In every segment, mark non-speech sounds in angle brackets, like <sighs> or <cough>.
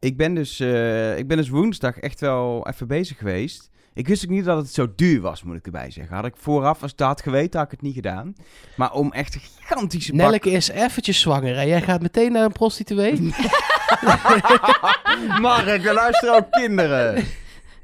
ik ben, dus, eh, ik ben dus woensdag echt wel even bezig geweest. Ik wist ook niet dat het zo duur was, moet ik erbij zeggen. Had ik vooraf, als dat geweten, had ik het niet gedaan. Maar om echt een gigantische bak... Nelleke is eventjes zwanger en jij gaat meteen naar een prostituee? <laughs> Mark, er luisteren ook kinderen. Nee,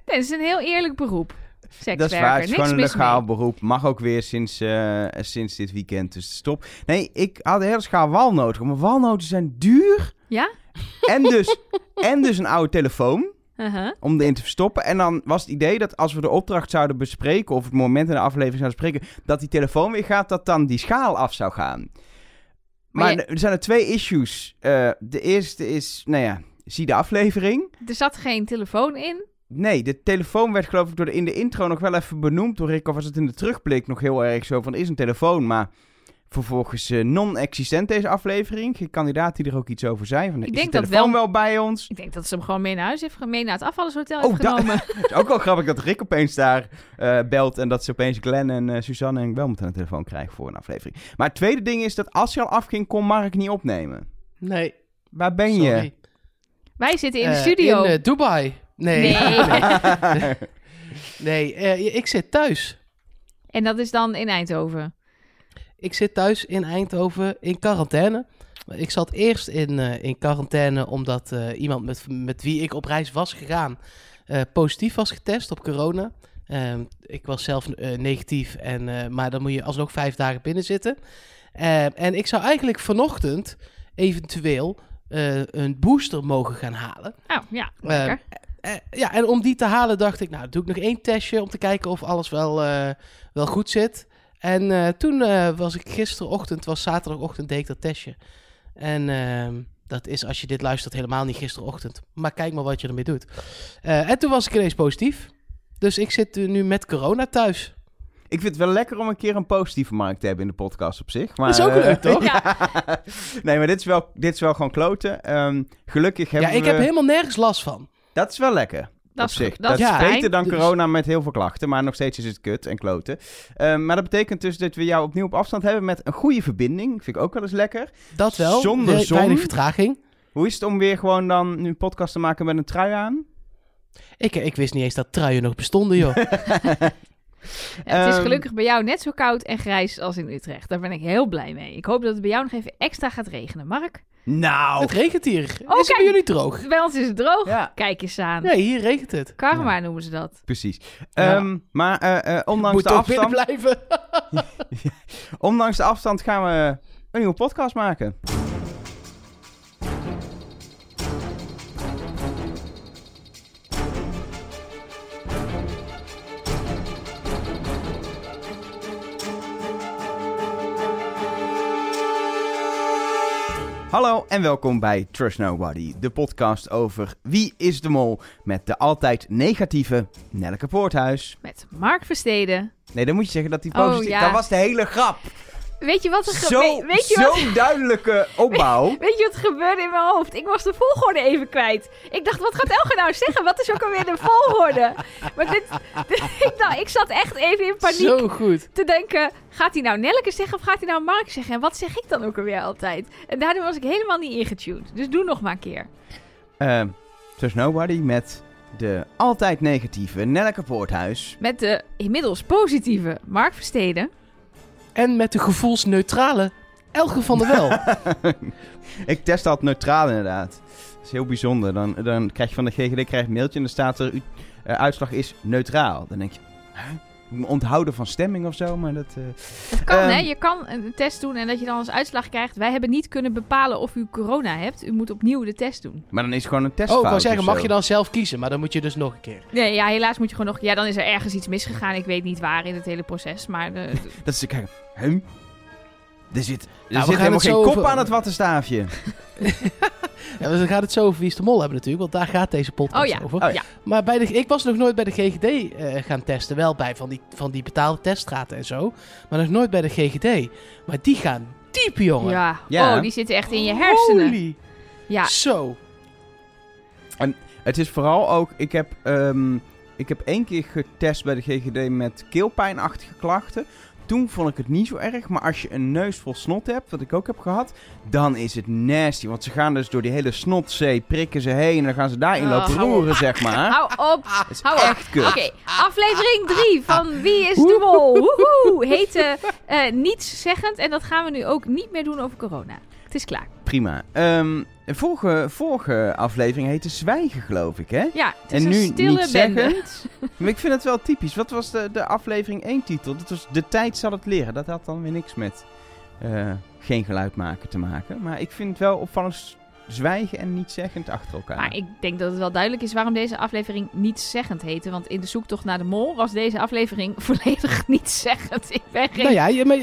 het is een heel eerlijk beroep. Sekswerker. Dat is waar, het is Niks gewoon een legaal mee. beroep. Mag ook weer sinds, eh, sinds dit weekend, dus stop. Nee, ik had een hele schaal walnoten. Maar walnoten zijn duur. Ja? <laughs> En dus, en dus een oude telefoon. Uh-huh. om erin te verstoppen. En dan was het idee dat als we de opdracht zouden bespreken, of het moment in de aflevering zouden bespreken, dat die telefoon weer gaat, dat dan die schaal af zou gaan. Maar, Maar je- er zijn er twee issues. Eh, de eerste is, nou ja, zie de aflevering. Er zat geen telefoon in. Nee, de telefoon werd geloof ik door de, in de intro nog wel even benoemd door Rick. Of was het in de terugblik nog heel erg zo van, is een telefoon, maar vervolgens eh, non-existent deze aflevering. Geen kandidaat die er ook iets over zei. Van, Ik is denk de dat telefoon wel- wel bij ons? Ik denk dat ze hem gewoon mee naar huis heeft, mee naar het afvallershotel Oh, heeft genomen. <laughs> Het is ook wel grappig dat Rick opeens daar eh, belt en dat ze opeens Glenn en eh, Suzanne en wel aan de telefoon krijgen voor een aflevering. Maar het tweede ding is dat als je al afging, kon Mark niet opnemen. Nee, Waar ben je? Wij zitten in de studio. In Dubai. Nee, <laughs> Nee. nee eh, ik zit thuis. En dat is dan in Eindhoven. Ik zit thuis in Eindhoven in quarantaine. Ik zat eerst in, eh, in quarantaine omdat eh, iemand met, met wie ik op reis was gegaan eh, positief was getest op corona. Ehm, ik was zelf negatief, en, maar dan moet je alsnog vijf dagen binnen zitten. Ehm, en ik zou eigenlijk vanochtend eventueel een booster mogen gaan halen. Oh, ja, lekker. Eh, ja, en om die te halen dacht ik, nou, doe ik nog één testje om te kijken of alles wel, wel goed zit. En eh, toen eh, was ik gisterochtend, was zaterdagochtend, deed ik dat testje. En ehm, dat is als je dit luistert helemaal niet gisterochtend. Maar kijk maar wat je ermee doet. Eh, en toen was ik ineens positief. Dus ik zit nu met corona thuis. Ik vind het wel lekker om een keer een positieve markt te hebben in de podcast op zich. Maar, Dat is ook eh, leuk, toch? <laughs> Ja. nee, maar dit is wel, dit is wel gewoon kloten. Ehm, gelukkig Ja, hebben ik we... heb helemaal nergens last van. Dat is wel lekker. Dat op is, zich. dat Dat, is is ja, fijn. beter dan Dus- corona met heel veel klachten, maar nog steeds is het kut en kloten. Ehm, maar dat betekent dus dat we jou opnieuw op afstand hebben met een goede verbinding. Vind ik ook wel eens lekker. Dat wel. Zonder We- zon? Weinig vertraging. Hoe is het om weer gewoon dan nu een podcast te maken met een trui aan? Ik, ik wist niet eens dat truien nog bestonden, joh. <laughs> Ja, het is Ehm, gelukkig bij jou net zo koud en grijs als in Utrecht. Daar ben ik heel blij mee. Ik hoop dat het bij jou nog even extra gaat regenen. Mark? Nou, Het regent hier. Oh, is het kijk. bij jullie droog? Bij ons is het droog. Ja. Kijk eens aan. Nee, hier regent het. Karma noemen ze dat. precies. Ja. Ehm, maar eh, eh, ondanks, Moet de afstand, blijven. <laughs> ondanks de afstand gaan we een nieuwe podcast maken. Hallo en welkom bij Trust Nobody, de podcast over Wie is de Mol met de altijd negatieve Nelleke Poorthuis. Met Mark Versteden. Nee, dan moet je zeggen dat die Oh, positief... ja. Dat was de hele grap. Weet je wat er Zo, gebeurde? Weet, je wat- zo'n duidelijke opbouw. <laughs> weet je wat er gebeurde in mijn hoofd? Ik was de volgorde even kwijt. Ik dacht, wat gaat Elge nou zeggen? Wat is ook alweer de volgorde? Maar dit, dit- <laughs> ik, nou, ik zat echt even in paniek Zo goed. te denken... Gaat hij nou Nelleke zeggen of gaat hij nou Mark zeggen? En wat zeg ik dan ook alweer altijd? En daardoor was ik helemaal niet ingetuned. Dus doe nog maar een keer. Ehm Trust Nobody met de altijd negatieve Nelleke Poorthuis. Met de inmiddels positieve Mark Versteden. En met de gevoelsneutrale Elge van der Wel. <laughs> Ik test altijd neutraal inderdaad. Dat is heel bijzonder. Dan, dan krijg je van de GGD krijg je een mailtje en dan staat er... eh, uitslag is neutraal. Dan denk je... Onthouden van stemming of zo? Maar dat... eh, Het kan, Ehm. hè? Je kan een test doen en dat je dan als uitslag krijgt... Wij hebben niet kunnen bepalen of u corona hebt. U moet opnieuw de test doen. Maar dan is het gewoon een Oh, testfout ik wou zeggen, mag je dan zelf kiezen, maar dan moet je dus nog een keer. Nee, ja, helaas moet je gewoon nog... Ja, dan is er ergens iets misgegaan. Ik weet niet waar in het hele proces. Maar de, <laughs> Dat ze kijken... Huh? Er zit, er Nou, zit helemaal geen kop over- aan het wattenstaafje. <laughs> Ja, dus dan gaat het zo over Wie is de Mol hebben natuurlijk, want daar gaat deze podcast oh ja, over. Oh ja. Maar bij de, ik was nog nooit bij de GGD eh, gaan testen. Wel bij van die, van die betaalde teststraten en zo. Maar nog nooit bij de GGD. Maar die gaan diep, jongen. Ja. Ja. Oh, die zitten echt in je hersenen. Holy. Ja. Zo. Het is vooral ook... Ik heb, ehm, ik heb één keer getest bij de GGD met keelpijnachtige klachten. Toen vond ik het niet zo erg. Maar als je een neus vol snot hebt, wat ik ook heb gehad, dan is het nasty. Want ze gaan dus door die hele snotzee, prikken ze heen en dan gaan ze daarin Oh, lopen hou roeren, zeg maar. Hou op. Het is Hou op. echt kut. Oké, aflevering 3 van Wie is de Mol? Woehoe. Heette nietszeggend. En dat gaan we nu ook niet meer doen over corona. Het is klaar. Prima. Ehm, de vorige, vorige aflevering heette Zwijgen, geloof ik, hè? Ja, het is En een nu stille niet bende. zeggend. <laughs> Maar ik vind het wel typisch. Wat was de, de aflevering 1 titel? Dat was De tijd zal het leren. Dat had dan weer niks met eh, geen geluid maken te maken. Maar ik vind het wel opvallend zwijgen en niet zeggend achter elkaar. Maar ik denk dat het wel duidelijk is waarom deze aflevering nietszeggend heette. Want in de zoektocht naar de mol was deze aflevering <laughs> volledig nietszeggend. Ik ben geen... Nou ja, je- maar,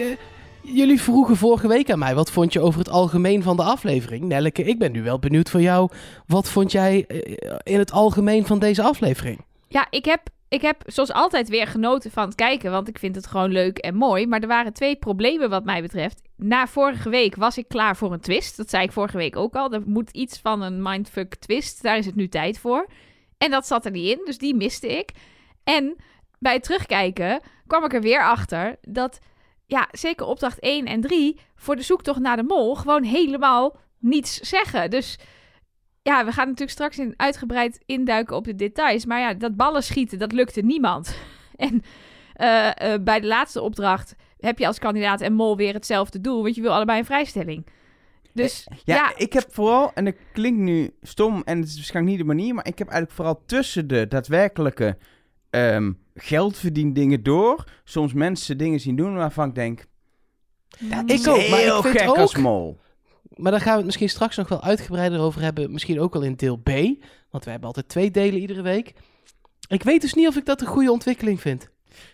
jullie vroegen vorige week aan mij... wat vond je over het algemeen van de aflevering? Nelleke, ik ben nu wel benieuwd van jou. Wat vond jij eh, in het algemeen van deze aflevering? Ja, ik heb, ik heb zoals altijd weer genoten van het kijken. Want ik vind het gewoon leuk en mooi. Maar er waren twee problemen wat mij betreft. Na vorige week was ik klaar voor een twist. Dat zei ik vorige week ook al. Er moet iets van een mindfuck twist. Daar is het nu tijd voor. En dat zat er niet in. Dus die miste ik. En bij het terugkijken kwam ik er weer achter dat... Ja, zeker opdracht 1 en 3 voor de zoektocht naar de mol gewoon helemaal niets zeggen. Dus ja, we gaan natuurlijk straks in, uitgebreid induiken op de details. Maar ja, dat ballen schieten, dat lukte niemand. <laughs> En eh, eh, bij de laatste opdracht heb je als kandidaat en mol weer hetzelfde doel. Want je wil allebei een vrijstelling. Dus ja, ja, ik heb vooral, en dat klinkt nu stom en het is waarschijnlijk niet de manier, maar ik heb eigenlijk vooral tussen de daadwerkelijke ehm geldverdiendingen door soms mensen dingen zien doen waarvan ik denk, dat Ik is ook, maar ik vind gek ook- als mol. Maar daar gaan we het misschien straks nog wel uitgebreider over hebben. Misschien ook al in deel B. Want wij hebben altijd twee delen iedere week. Ik weet dus niet of ik dat een goede ontwikkeling vind.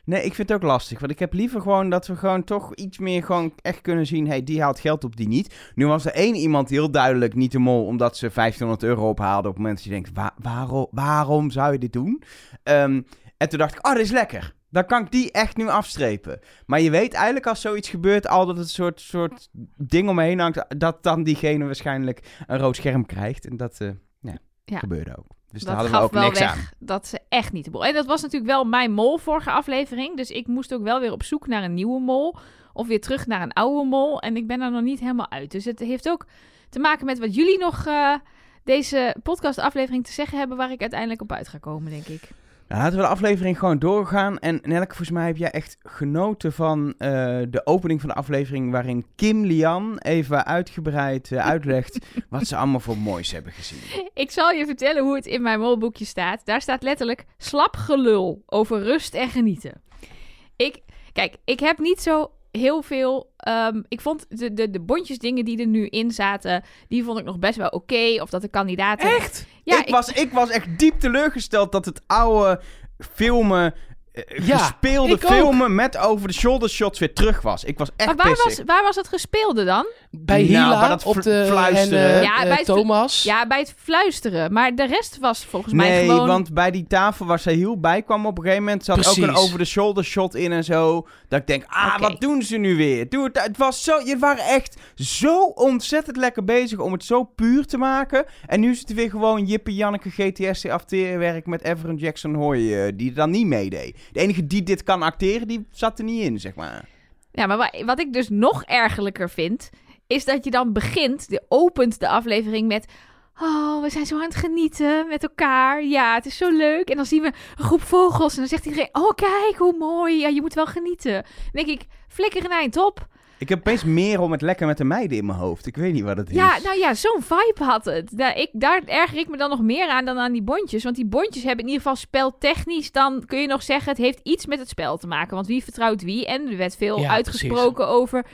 Nee, ik vind het ook lastig. Want ik heb liever gewoon dat we gewoon toch iets meer gewoon echt kunnen zien. hey, die haalt geld op, die niet. Nu was er één iemand heel duidelijk niet de mol. Omdat ze 1500 euro ophaalde. Op het moment dat je denkt, "Wa- waarom, waarom zou je dit doen? Ehm, en toen dacht ik, oh, dit is lekker. Dan kan ik die echt nu afstrepen. Maar je weet eigenlijk als zoiets gebeurt al dat het een soort, soort ding omheen hangt. Dat dan diegene waarschijnlijk een rood scherm krijgt. En dat eh, ja, Ja. gebeurde ook. Dus dat daar hadden gaf we ook wel niks weg aan. dat ze echt niet de. En dat was natuurlijk wel mijn mol vorige aflevering. Dus ik moest ook wel weer op zoek naar een nieuwe mol. Of weer terug naar een oude mol. En ik ben er nog niet helemaal uit. Dus het heeft ook te maken met wat jullie nog... eh, deze podcastaflevering te zeggen hebben... waar ik uiteindelijk op uit ga komen, denk ik. Nou, laten we de aflevering gewoon doorgaan. En Nelke, volgens mij heb jij echt genoten van eh, de opening van de aflevering... waarin Kim Lian even uitgebreid eh, uitlegt <laughs> wat ze allemaal voor moois hebben gezien. Ik zal je vertellen hoe het in mijn molboekje staat. Daar staat letterlijk slap gelul over rust en genieten. Ik, kijk, ik heb niet zo heel veel. ehm, ik vond de, de, de bondjesdingen die er nu in zaten, die vond ik nog best wel oké. Of dat de kandidaten. Echt? Ja, ik, was, ik was echt diep teleurgesteld dat het oude filmen... eh, Ja, gespeelde ook. filmen met over de shoulder shots weer terug was. Ik was echt maar waar pissig. was, waar was het gespeelde dan? Bij Nou, Hila bij dat op de fluisteren. en, eh, Ja, eh, bij het fl- Thomas. Ja, bij het fluisteren. Maar de rest was volgens mij Nee, gewoon. want bij die tafel waar zij heel bij kwam op een gegeven moment... zat ook een over-the-shoulder shot in en zo. Dat ik denk, ah, wat doen ze nu weer? Doe het, het was zo... Je waren echt zo ontzettend lekker bezig om het zo puur te maken. En nu is het weer gewoon Jippe Janneke GTS afteerwerk met Everon Jackson Hoy... eh, die er dan niet meedeed. De enige die dit kan acteren, die zat er niet in, zeg maar. Ja, maar wa- wat ik dus nog ergerlijker vind, is dat je dan begint, de opent de aflevering met. Oh, we zijn zo aan het genieten met elkaar. Ja, het is zo leuk. En dan zien we een groep vogels. En dan zegt iedereen: Oh, kijk hoe mooi. Ja, je moet wel genieten. Dan denk ik: Flikker een eind op. Ik heb opeens meer om het lekker met de meiden in mijn hoofd. Ik weet niet wat het is. Ja, nou ja, zo'n vibe had het. Daar, ik, daar erger ik me dan nog meer aan dan aan die bondjes. Want die bondjes hebben in ieder geval speltechnisch. Dan kun je nog zeggen, het heeft iets met het spel te maken. Want wie vertrouwt wie? En er werd veel Ja, uitgesproken over...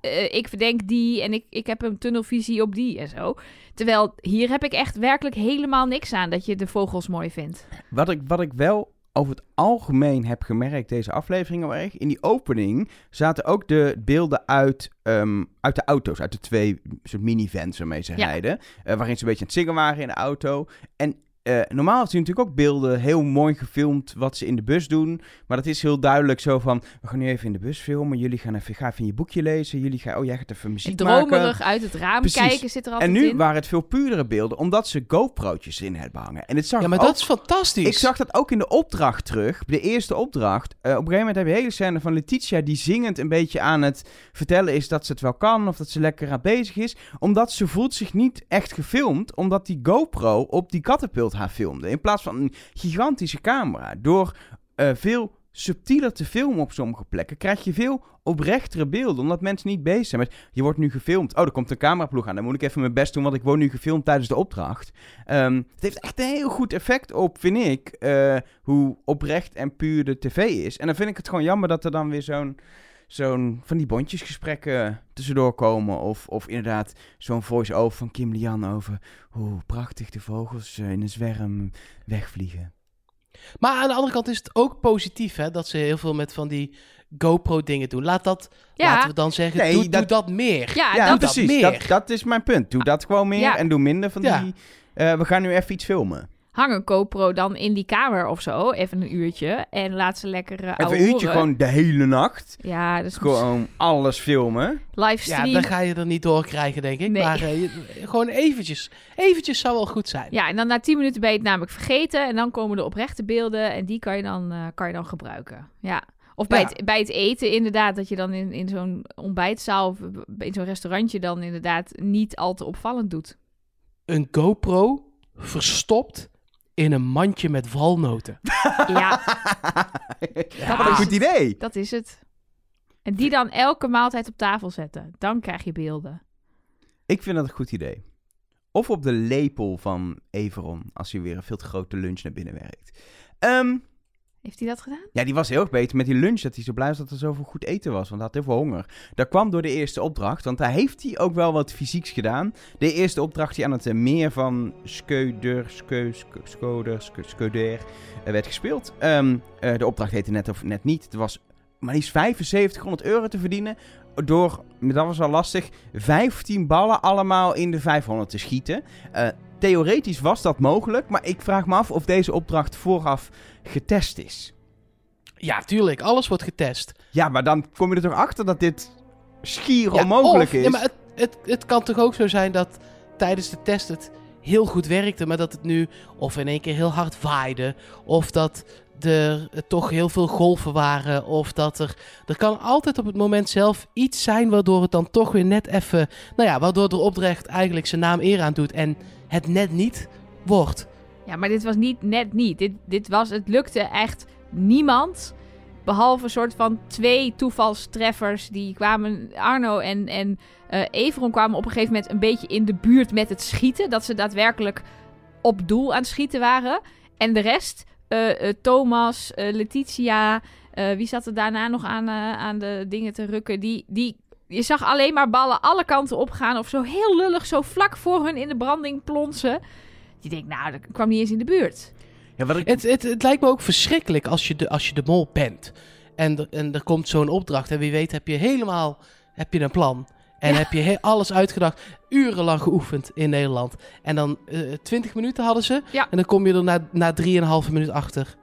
eh, ik verdenk die en ik, ik heb een tunnelvisie op die en zo. Terwijl hier heb ik echt werkelijk helemaal niks aan dat je de vogels mooi vindt. Wat ik, wat ik wel over het algemeen heb gemerkt, deze aflevering heel erg. In die opening zaten ook de beelden uit, ehm, uit de auto's. Uit de twee soort minivans waarmee ze Ja. rijden. eh, waarin ze een beetje aan het zingen waren in de auto. En eh, normaal heeft hij natuurlijk ook beelden, heel mooi gefilmd, wat ze in de bus doen. Maar dat is heel duidelijk zo van, we gaan nu even in de bus filmen. Jullie gaan even, ga even in je boekje lezen. Jullie gaan, oh jij gaat even muziek En maken. dromerig uit het raam Precies. kijken zit er altijd En nu in. waren het veel puurdere beelden, omdat ze GoPro'tjes in hebben hangen. En het zag Ja, maar ook- dat is fantastisch. ik zag dat ook in de opdracht terug. De eerste opdracht. Eh, op een gegeven moment heb je hele scène van Letitia die zingend een beetje aan het vertellen is dat ze het wel kan of dat ze lekker aan bezig is. Omdat ze voelt zich niet echt gefilmd, omdat die GoPro op die katapult haar filmde. In plaats van een gigantische camera. Door eh, veel subtieler te filmen op sommige plekken krijg je veel oprechtere beelden. Omdat mensen niet bezig zijn met, je wordt nu gefilmd. Oh, er komt een cameraploeg aan. Dan moet ik even mijn best doen, want ik word nu gefilmd tijdens de opdracht. Ehm, het heeft echt een heel goed effect op, vind ik, eh, hoe oprecht en puur de tv is. En dan vind ik het gewoon jammer dat er dan weer zo'n zo'n van die bondjesgesprekken tussendoor komen. Of, of inderdaad zo'n voice-over van Kim Lian over hoe prachtig de vogels eh, in een zwerm wegvliegen. Maar aan de andere kant is het ook positief hè, dat ze heel veel met van die GoPro-dingen doen. Laat dat, Ja. laten we dan zeggen, Nee, doe, doe dat- dat meer. Ja, ja, dat, dat precies. meer. Dat, dat is mijn punt. Doe dat gewoon meer Ja. en doe minder van Ja. die... eh, we gaan nu even iets filmen. Hang een GoPro dan in die kamer of zo. Even een uurtje. En laat ze lekker uh, Even een uurtje gewoon de hele nacht. Ja, dus Gewoon alles filmen. Ja, livestream. dan ga je er niet door krijgen, denk ik. Nee. Maar eh, gewoon eventjes. Eventjes zou wel goed zijn. Ja, en dan na 10 minuten ben je het namelijk vergeten. En dan komen de oprechte beelden. En die kan je dan, eh, kan je dan gebruiken. Ja. Of bij, Ja. het, bij het eten inderdaad. Dat je dan in, in zo'n ontbijtzaal of in zo'n restaurantje dan inderdaad niet al te opvallend doet. Een GoPro verstopt in een mandje met walnoten. Ja, <laughs> Wat een goed idee. dat is het. En die dan elke maaltijd op tafel zetten. Dan krijg je beelden. Ik vind dat een goed idee. Of op de lepel van Everon, als hij weer een veel te grote lunch naar binnen werkt. Ehm, Heeft hij dat gedaan? ja, die was heel erg beter met die lunch. Dat hij zo blij was dat er zoveel goed eten was. Want hij had heel veel honger. Dat kwam door de eerste opdracht. Want daar heeft hij ook wel wat fysieks gedaan. De eerste opdracht die aan het eh, meer van Skeuder, Skeu, Skoder, Skeu- Skeuder werd gespeeld. Ehm, eh, de opdracht heette net of net niet. Het was maar liefst 7500 euro te verdienen. Door, dat was wel lastig, 15 ballen allemaal in de 500 te schieten. Eh, theoretisch was dat mogelijk, maar ik vraag me af of deze opdracht vooraf getest is. Ja, tuurlijk. Alles wordt getest. Ja, maar dan kom je er toch achter dat dit schier Ja, onmogelijk of- is. Ja, maar het, het, het kan toch ook zo zijn dat tijdens de test het heel goed werkte, maar dat het nu of in één keer heel hard waaide, of dat er toch heel veel golven waren, of dat er... Er kan altijd op het moment zelf iets zijn waardoor het dan toch weer net even... Nou ja, waardoor de opdracht eigenlijk zijn naam eer aan doet en het net niet wordt. Ja, maar dit was niet net niet. Dit, dit was, het lukte echt niemand. Behalve een soort van twee toevalstreffers. Die kwamen, Arno en, en eh Everon kwamen op een gegeven moment een beetje in de buurt met het schieten. Dat ze daadwerkelijk op doel aan het schieten waren. En de rest, eh, eh, Thomas, Letitia, wie zat er daarna nog aan, aan de dingen te rukken? Die, die, je zag alleen maar ballen alle kanten opgaan. Of zo heel lullig, zo vlak voor hun in de branding plonsen. Je denkt, nou, dat kwam niet eens in de buurt. ja, wat ik, Het, het, het lijkt me ook verschrikkelijk als je de, als je de mol bent. En, er- en er komt zo'n opdracht. En wie weet heb je helemaal heb je een plan. En Ja. heb je alles uitgedacht. Urenlang geoefend in Nederland. En dan 20 minuten hadden ze. Ja. En dan kom je er na, na 3,5 minuut achter.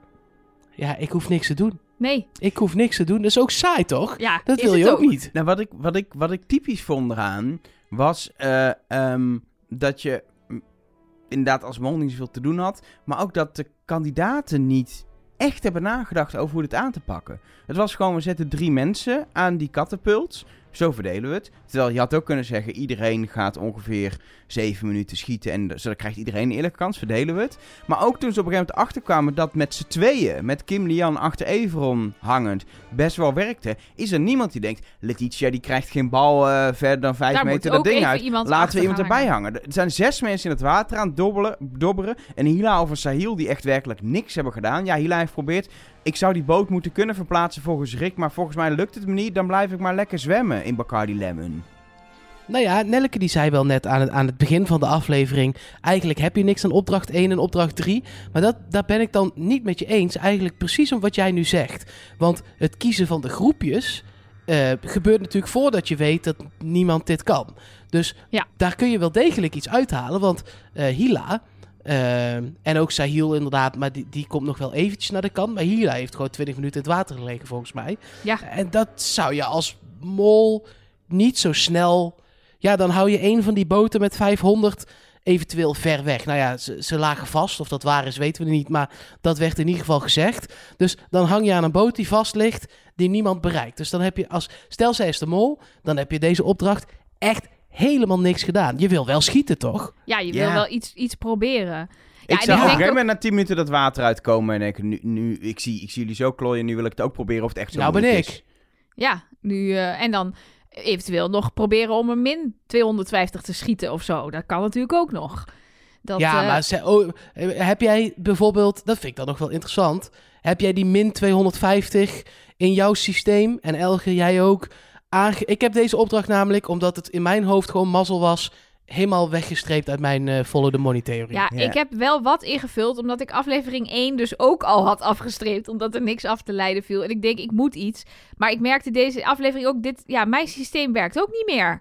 Ja, ik hoef niks te doen. Nee, Ik hoef niks te doen. Dat is ook saai, toch? ja, Dat is wil je het ook, niet. nou, wat, ik, wat, ik, wat ik typisch vond eraan, was eh, ehm, dat je inderdaad als niet zoveel te doen had. Maar ook dat de kandidaten niet echt hebben nagedacht over hoe dit aan te pakken. Het was gewoon, we zetten drie mensen aan die katapult. Zo verdelen we het. Terwijl je had ook kunnen zeggen, iedereen gaat ongeveer zeven minuten schieten. En zo krijgt iedereen een eerlijke kans, verdelen we het. Maar ook toen ze op een gegeven moment achterkwamen dat met z'n tweeën, met Kim Lian achter Everon hangend, best wel werkte. Is er niemand die denkt, Letitia die krijgt geen bal eh, verder dan vijf Daar meter dat ding uit. Laten we iemand erbij hangen. Er zijn zes mensen in het water aan het dobbelen, dobberen. En Hila of Sahil die echt werkelijk niks hebben gedaan. Ja, Hila heeft geprobeerd. Ik zou die boot moeten kunnen verplaatsen volgens Rick. Maar volgens mij lukt het me niet. Dan blijf ik maar lekker zwemmen in Bacardi Lemon. Nou ja, Nelleke die zei wel net aan het, aan het begin van de aflevering... eigenlijk heb je niks aan opdracht 1 en opdracht 3. Maar dat, daar ben ik dan niet met je eens. Eigenlijk precies om wat jij nu zegt. Want het kiezen van de groepjes... eh, gebeurt natuurlijk voordat je weet dat niemand dit kan. Dus Ja. daar kun je wel degelijk iets uithalen. Want eh, Hila Ehm, en ook Sahil inderdaad, maar die, die komt nog wel eventjes naar de kant. Maar Hila heeft gewoon 20 minuten in het water gelegen volgens mij. Ja. En dat zou je als mol niet zo snel... Ja, dan hou je een van die boten met 500 eventueel ver weg. Nou ja, ze, ze lagen vast. Of dat waar is, weten we niet. Maar dat werd in ieder geval gezegd. Dus dan hang je aan een boot die vast ligt, die niemand bereikt. Dus dan heb je als... Stel, zij is de mol, dan heb je deze opdracht echt helemaal niks gedaan. Je wil wel schieten, toch? Ja, je wil Ja. wel iets, iets proberen. Ja, ik en zag op ik een denk gegeven ook- moment na 10 minuten dat water uitkomen en denk nu, nu ik, zie, ik zie jullie zo klooien, nu wil ik het ook proberen of het echt zo Nou ben moeilijk ik. is. Ja, nu, eh, en dan eventueel nog proberen om een min 250 te schieten of zo. Dat kan natuurlijk ook nog. Dat, ja, eh, maar ze- oh, eh, heb jij bijvoorbeeld, dat vind ik dan nog wel interessant, heb jij die min 250 in jouw systeem en Elge, jij ook? Aange ik heb deze opdracht namelijk, omdat het in mijn hoofd gewoon mazzel was, helemaal weggestreept uit mijn eh follow the money theorie. Ja, Ja. ik heb wel wat ingevuld, omdat ik aflevering 1 dus ook al had afgestreept, omdat er niks af te leiden viel. En ik denk, ik moet iets. Maar ik merkte deze aflevering ook, dit, ja, mijn systeem werkt ook niet meer.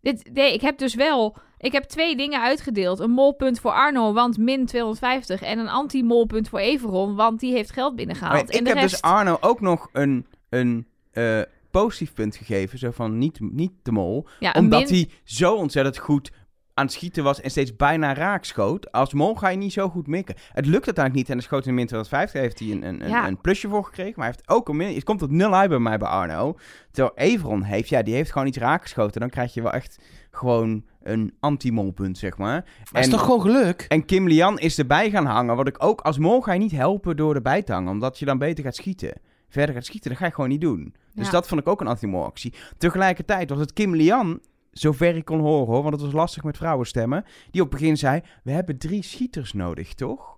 Dit, nee, ik heb dus wel, ik heb twee dingen uitgedeeld. Een molpunt voor Arno, want min 250. En een anti-molpunt voor Everon, want die heeft geld binnengehaald. Maar en ik de heb rest... dus Arno ook nog een, een eh, positief punt gegeven, zo van niet, niet de mol. ja, Omdat min- hij zo ontzettend goed aan het schieten was en steeds bijna raak schoot. Als mol ga je niet zo goed mikken. Het lukt uiteindelijk niet en de schoot in min 250 heeft hij een, een, een, Ja. een plusje voor gekregen. Maar hij heeft ook een min... Het komt tot nul uit bij mij bij Arno. Terwijl Everon heeft, ja, die heeft gewoon iets raak geschoten. Dan krijg je wel echt gewoon een anti-molpunt, zeg maar. Het is toch gewoon geluk? En Kim Lian is erbij gaan hangen. Wat ik ook als mol ga je niet helpen door erbij te hangen. Omdat je dan beter gaat schieten. Verder gaat schieten, dat ga je gewoon niet doen. Dus Ja. dat vond ik ook een anti-mol actie. Tegelijkertijd was het Kim Lian, zover ik kon horen hoor. Want het was lastig met vrouwenstemmen. Die op het begin zei, we hebben drie schieters nodig, toch?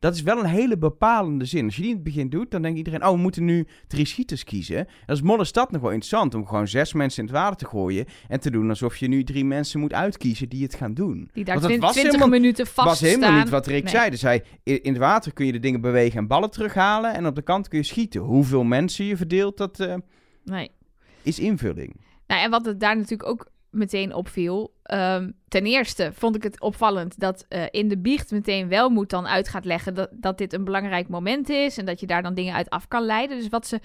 Dat is wel een hele bepalende zin. Als je die in het begin doet, dan denkt iedereen... oh, we moeten nu drie schieters kiezen. Dat is dat nog wel interessant... om gewoon zes mensen in het water te gooien... en te doen alsof je nu drie mensen moet uitkiezen die het gaan doen. Die daar Want dat 20, was 20 helemaal- minuten vast was helemaal niet wat Rick Nee. zei. Dus hij, in in het water kun je de dingen bewegen en ballen terughalen... en op de kant kun je schieten. Hoeveel mensen je verdeelt, dat eh, Nee. is invulling. Nou, en wat het daar natuurlijk ook meteen opviel. ehm, ten eerste vond ik het opvallend dat eh, in de biecht meteen wel moet dan uit gaat leggen dat, dat dit een belangrijk moment is. En dat je daar dan dingen uit af kan leiden. Dus wat ze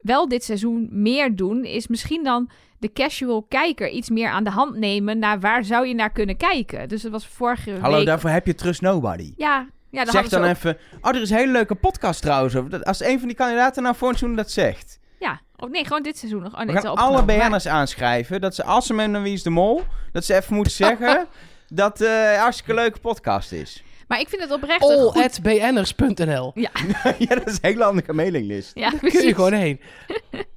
wel dit seizoen meer doen, is misschien dan de casual kijker iets meer aan de hand nemen naar waar zou je naar kunnen kijken. Dus dat was vorige Hallo, week. daarvoor heb je Trust Nobody. Ja, ja dan zeg dan ook- even... Oh, er is een hele leuke podcast trouwens. Als een van die kandidaten nou voor dat zegt. Of nee, gewoon dit seizoen nog. Oh, nee, We het is gaan al alle opgenomen. Maar- BN'ers aanschrijven. Dat ze als ze met een Wie is de Mol... dat ze even moeten zeggen... <laughs> dat eh een hartstikke leuke podcast is. Maar ik vind het oprecht een All goed... at bnners.nl. Ja, <laughs> ja, dat is een hele handige mailinglist. ja, Kun je precies. gewoon heen. <laughs>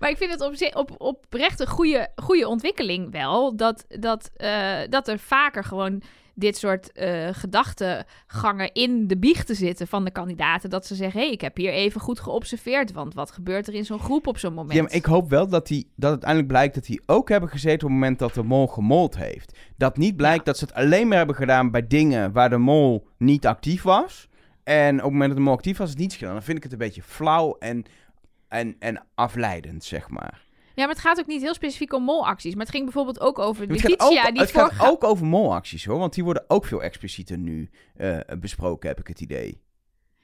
Maar ik vind het op, zi- op, oprecht een goede, goede ontwikkeling wel. Dat, dat, eh, dat er vaker gewoon dit soort eh, gedachtegangen in de biechten zitten van de kandidaten. Dat ze zeggen, hé, hey, ik heb hier even goed geobserveerd. Want wat gebeurt er in zo'n groep op zo'n moment? Ja, maar ik hoop wel dat, die, dat uiteindelijk blijkt dat die ook hebben gezeten op het moment dat de mol gemold heeft. Dat niet blijkt Ja. dat ze het alleen maar hebben gedaan bij dingen waar de mol niet actief was. En op het moment dat de mol actief was, het niet gedaan. Dan vind ik het een beetje flauw en, en, en afleidend, zeg maar. Ja, maar het gaat ook niet heel specifiek om molacties. Maar het ging bijvoorbeeld ook over Het gaat, ook, die het gaat vorige... ook over molacties hoor, want die worden ook veel explicieter nu eh, besproken, heb ik het idee.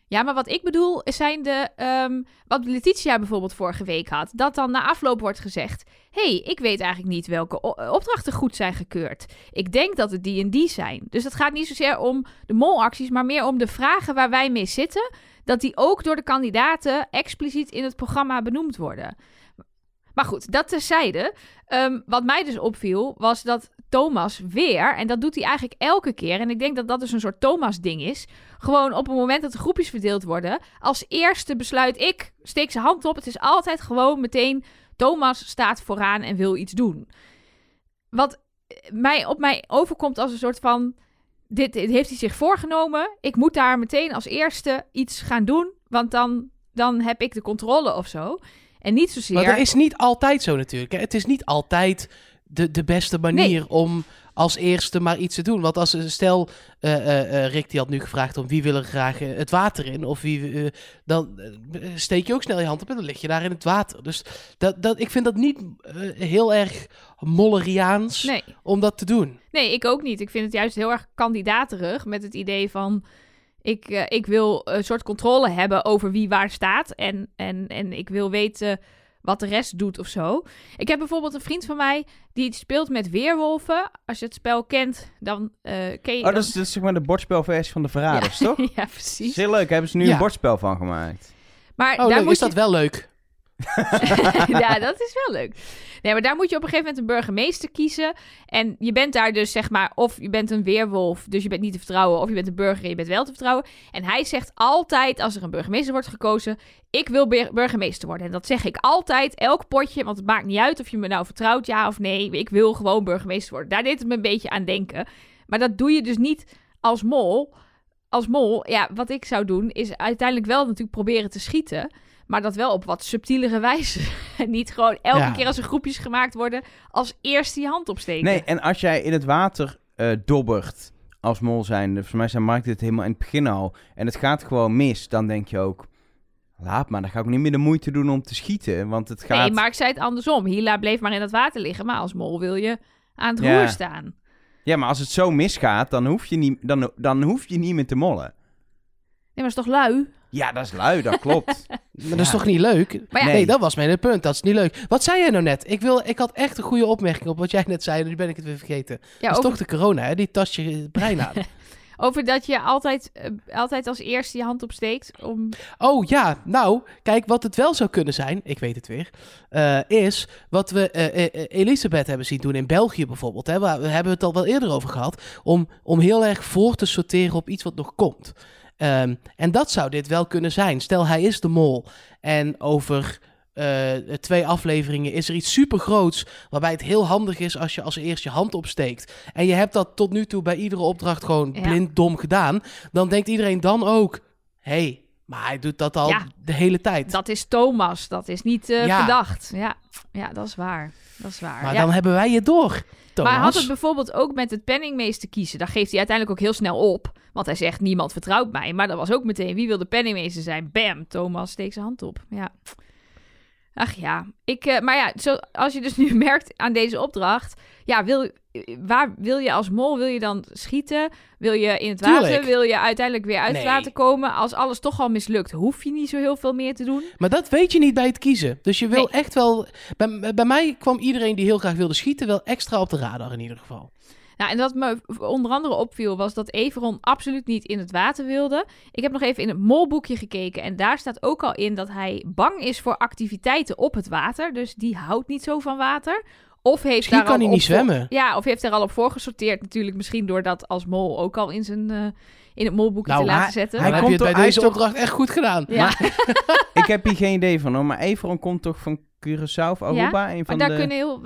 Ja, maar wat ik bedoel zijn de... ehm, wat Letitia bijvoorbeeld vorige week had. Dat dan na afloop wordt gezegd... hey, ik weet eigenlijk niet welke o- opdrachten goed zijn gekeurd. Ik denk dat het die en die zijn. Dus het gaat niet zozeer om de molacties... maar meer om de vragen waar wij mee zitten... dat die ook door de kandidaten expliciet in het programma benoemd worden. Maar goed, dat terzijde. Ehm, wat mij dus opviel, was dat Thomas weer... en dat doet hij eigenlijk elke keer... en ik denk dat dat dus een soort Thomas-ding is... gewoon op het moment dat de groepjes verdeeld worden... als eerste besluit ik, steek zijn hand op. Het is altijd gewoon meteen... Thomas staat vooraan en wil iets doen. Wat mij, op mij overkomt als een soort van... Dit, dit heeft hij zich voorgenomen. Ik moet daar meteen als eerste iets gaan doen... want dan, dan heb ik de controle of zo... En niet zozeer... Maar dat is niet altijd zo natuurlijk. Hè. Het is niet altijd de, de beste manier om als eerste maar iets te doen. Want als stel, eh, eh, eh, Rick die had nu gevraagd om wie wil er graag het water in, of wie, dan steek je ook snel je hand op en dan lig je daar in het water. Dus dat, dat, ik vind dat niet heel erg Molleriaans Nee. om dat te doen. Nee, ik ook niet. Ik vind het juist heel erg kandidaterig met het idee van... Ik, eh, ik wil een soort controle hebben over wie waar staat. En, en, en ik wil weten wat de rest doet of zo. Ik heb bijvoorbeeld een vriend van mij die speelt met weerwolven. Als je het spel kent, dan eh, ken je... Oh, dat is, dat is zeg maar de bordspelversie van de Verraders, toch? <laughs> ja, Dat precies. is heel leuk. Daar hebben ze nu Ja. een bordspel van gemaakt. Maar Oh, daar leuk. moet is je... dat wel leuk? <laughs> ja, dat is wel leuk. Nee, maar daar moet je op een gegeven moment een burgemeester kiezen. En je bent daar dus zeg maar, of je bent een weerwolf, dus je bent niet te vertrouwen, of je bent een burger en je bent wel te vertrouwen. En hij zegt altijd, als er een burgemeester wordt gekozen, ik wil bur- burgemeester worden. En dat zeg ik altijd, elk potje, want het maakt niet uit of je me nou vertrouwt, ja of nee. Ik wil gewoon burgemeester worden. Daar deed het me een beetje aan denken. Maar dat doe je dus niet als mol. Als mol, ja, wat ik zou doen, is uiteindelijk wel natuurlijk proberen te schieten. Maar dat wel op wat subtielere wijze. En <laughs> niet gewoon elke Ja. keer als er groepjes gemaakt worden, als eerste je hand opsteken. Nee, en als jij in het water eh, dobbert als mol zijn, voor mij zijn Mark dit helemaal in het begin al, en het gaat gewoon mis, dan denk je ook, laat maar, dan ga ik niet meer de moeite doen om te schieten, want het gaat... Nee, maar ik zei het andersom. Hila bleef maar in het water liggen, maar als mol wil je aan het Ja. roer staan. Ja, maar als het zo misgaat, dan hoef je niet, dan, dan hoef je niet meer te mollen. Nee, maar is toch lui? Ja, dat is lui, dat klopt. <laughs> Maar dat is toch niet leuk? Maar ja, nee. Nee. dat was mijn punt. Dat is niet leuk. Wat zei jij nou net? Ik, wil, ik had echt een goede opmerking op wat jij net zei. Nu ben ik het weer vergeten. ja dat is over, toch de corona, hè? Die tast je het brein aan. <laughs> over dat je altijd, eh, altijd als eerste je hand opsteekt om... Oh ja, nou, kijk, wat het wel zou kunnen zijn, ik weet het weer, eh, is wat we eh, Elisabeth hebben zien doen in België bijvoorbeeld. Hè, waar, we hebben het al wel eerder over gehad, om, om heel erg voor te sorteren op iets wat nog komt. Ehm, en dat zou dit wel kunnen zijn. Stel, hij is de mol en over eh, twee afleveringen is er iets supergroots waarbij het heel handig is als je als eerst je hand opsteekt. En je hebt dat tot nu toe bij iedere opdracht gewoon Ja. blind dom gedaan. Dan denkt iedereen dan ook, hey, maar hij doet dat al Ja. de hele tijd. Dat is Thomas, dat is niet eh, Ja. verdacht. Ja. ja, dat is waar. Dat is waar. maar ja. dan hebben wij je door, Thomas. Maar hij had het bijvoorbeeld ook met het penningmeester kiezen. Daar geeft hij uiteindelijk ook heel snel op. Want hij zegt, niemand vertrouwt mij. Maar dat was ook meteen, wie wil de penningmeester zijn? Bam, Thomas steekt zijn hand op. Ja. Ach ja. Ik, eh, maar ja, zo, als je dus nu <laughs> merkt aan deze opdracht... Ja, wil, waar wil je als mol? Wil je dan schieten? Wil je in het water? Tuurlijk. Wil je uiteindelijk weer uit het Nee. water komen? Als alles toch al mislukt, hoef je niet zo heel veel meer te doen. Maar dat weet je niet bij het kiezen. Dus je wil Nee. echt wel... Bij, bij mij kwam iedereen die heel graag wilde schieten wel extra op de radar in ieder geval. Nou, en wat me onder andere opviel was dat Everon absoluut niet in het water wilde. Ik heb nog even in het molboekje gekeken en daar staat ook al in dat hij bang is voor activiteiten op het water. Dus die houdt niet zo van water. Of heeft Misschien daar kan al hij op niet voor- zwemmen. Ja, of heeft er al op voorgesorteerd natuurlijk. Misschien door dat als mol ook al in, zijn, eh, in het molboekje Nou, te laten hij- zetten. Hij heb je komt het bij deze opdracht echt goed gedaan. ja, <laughs> ik heb hier geen idee van hoor, maar Everon komt toch van Curaçao of Aruba? een maar van daar de... kunnen heel...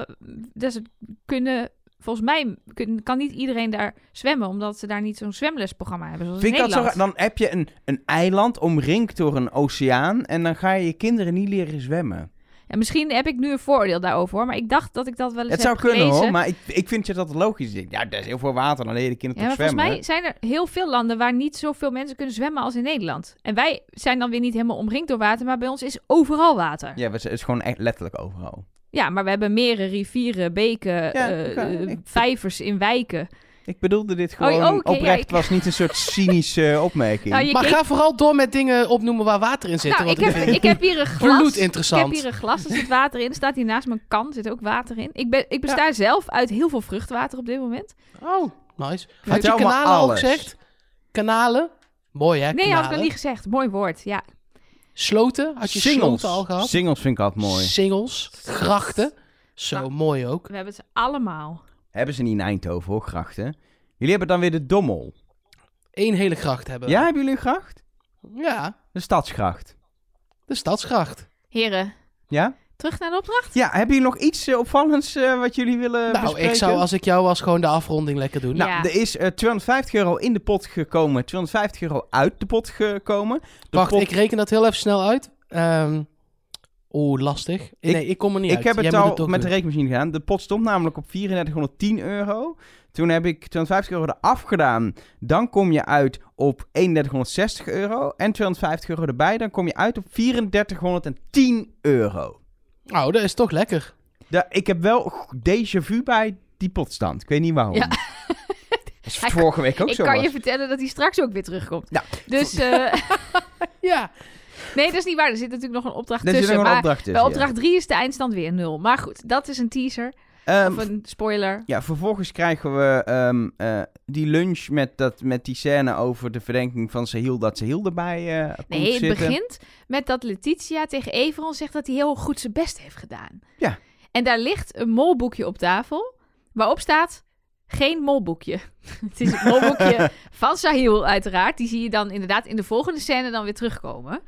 Dus het kunnen... Volgens mij kun- kan niet iedereen daar zwemmen, omdat ze daar niet zo'n zwemlesprogramma hebben. Zoals Vind in ik dat zo Nederland. Dan heb je een, een eiland omringd door een oceaan en dan ga je je kinderen niet leren zwemmen. Ja, misschien heb ik nu een vooroordeel daarover, hoor. Maar ik dacht dat ik dat wel eens Het zou kunnen gelezen. hoor, maar ik, ik vind je dat logisch. Ja, er is heel veel water, dan leer je de kinderen Ja, toch volgens zwemmen. mij zijn er heel veel landen waar niet zoveel mensen kunnen zwemmen als in Nederland. En wij zijn dan weer niet helemaal omringd door water, maar bij ons is overal water. Ja, Ja, het is gewoon echt letterlijk overal. Maar we hebben meren, rivieren, beken, Ja, eh, eh, vijvers in wijken. Ik bedoelde dit Oh, gewoon oké, ja, oprecht. ik- was niet een soort <laughs> cynische opmerking. Nou, Maar keek- ga vooral door met dingen opnoemen waar water in zit. nou, want ik, heb, ik heb hier een <laughs> glas. bloedinteressant. Ik heb hier een glas, er zit water in. Er staat hier naast mijn kan, zit ook water in. Ik, ben, ik besta zelf uit heel veel vruchtwater op dit moment. Oh, nice. Had je kanalen al gezegd? Kanalen? Mooi hè, Nee, kanalen. had ik nog niet gezegd. Mooi woord, ja. Sloten? Had je Singles. sloten al gehad? Singles vind ik altijd mooi. Singles. Grachten. Zo, Nou. mooi ook. We hebben ze allemaal. Hebben ze niet in Eindhoven hoor, grachten. Jullie hebben dan weer de Dommel. Eén hele gracht hebben. we. Ja, hebben jullie een gracht? Ja, De Stadsgracht. de stadsgracht. Heren, Ja? Terug naar de opdracht? Ja, hebben jullie nog iets eh, opvallends eh, wat jullie willen nou, bespreken? ik zou als ik jou was gewoon de afronding lekker doen. Nou, Ja. er is eh, 250 euro in de pot gekomen, 250 euro uit de pot gekomen. De Wacht, pot- ik reken dat heel even snel uit. Ehm, Oeh, lastig. Ik- nee, ik kom er niet Ik uit. heb Jij het al met de rekenmachine gedaan. De pot stond namelijk op 3410 euro. Toen heb ik 250 euro eraf gedaan. Dan kom je uit op 3160 euro. En 250 euro erbij. Dan kom je uit op 3410 euro. Oh, dat is toch lekker. Ik heb wel déjà vu bij die potstand. Ik weet niet waarom. Ja. <laughs> Dat is Hij- vorige week ook ik zo kan was. je vertellen dat hij straks ook weer terugkomt. Ja. Dus <laughs> eh, Ja. nee, dat is niet waar. Er zit natuurlijk nog een opdracht Er zit tussen. nog een maar opdracht tussen. bij opdracht 3 is de eindstand weer nul. Maar goed, dat is een teaser. Ehm, of een spoiler. Ja, vervolgens krijgen we ehm, eh, die lunch met, dat, met die scène over de verdenking van Sahil dat Sahil erbij komt Nee, het zitten. begint met dat Letitia tegen Everon zegt dat hij heel goed zijn best heeft gedaan. Ja. En daar ligt een molboekje op tafel, waarop staat geen molboekje. <laughs> het is het molboekje <laughs> van Sahil uiteraard. Die zie je dan inderdaad in de volgende scène dan weer terugkomen.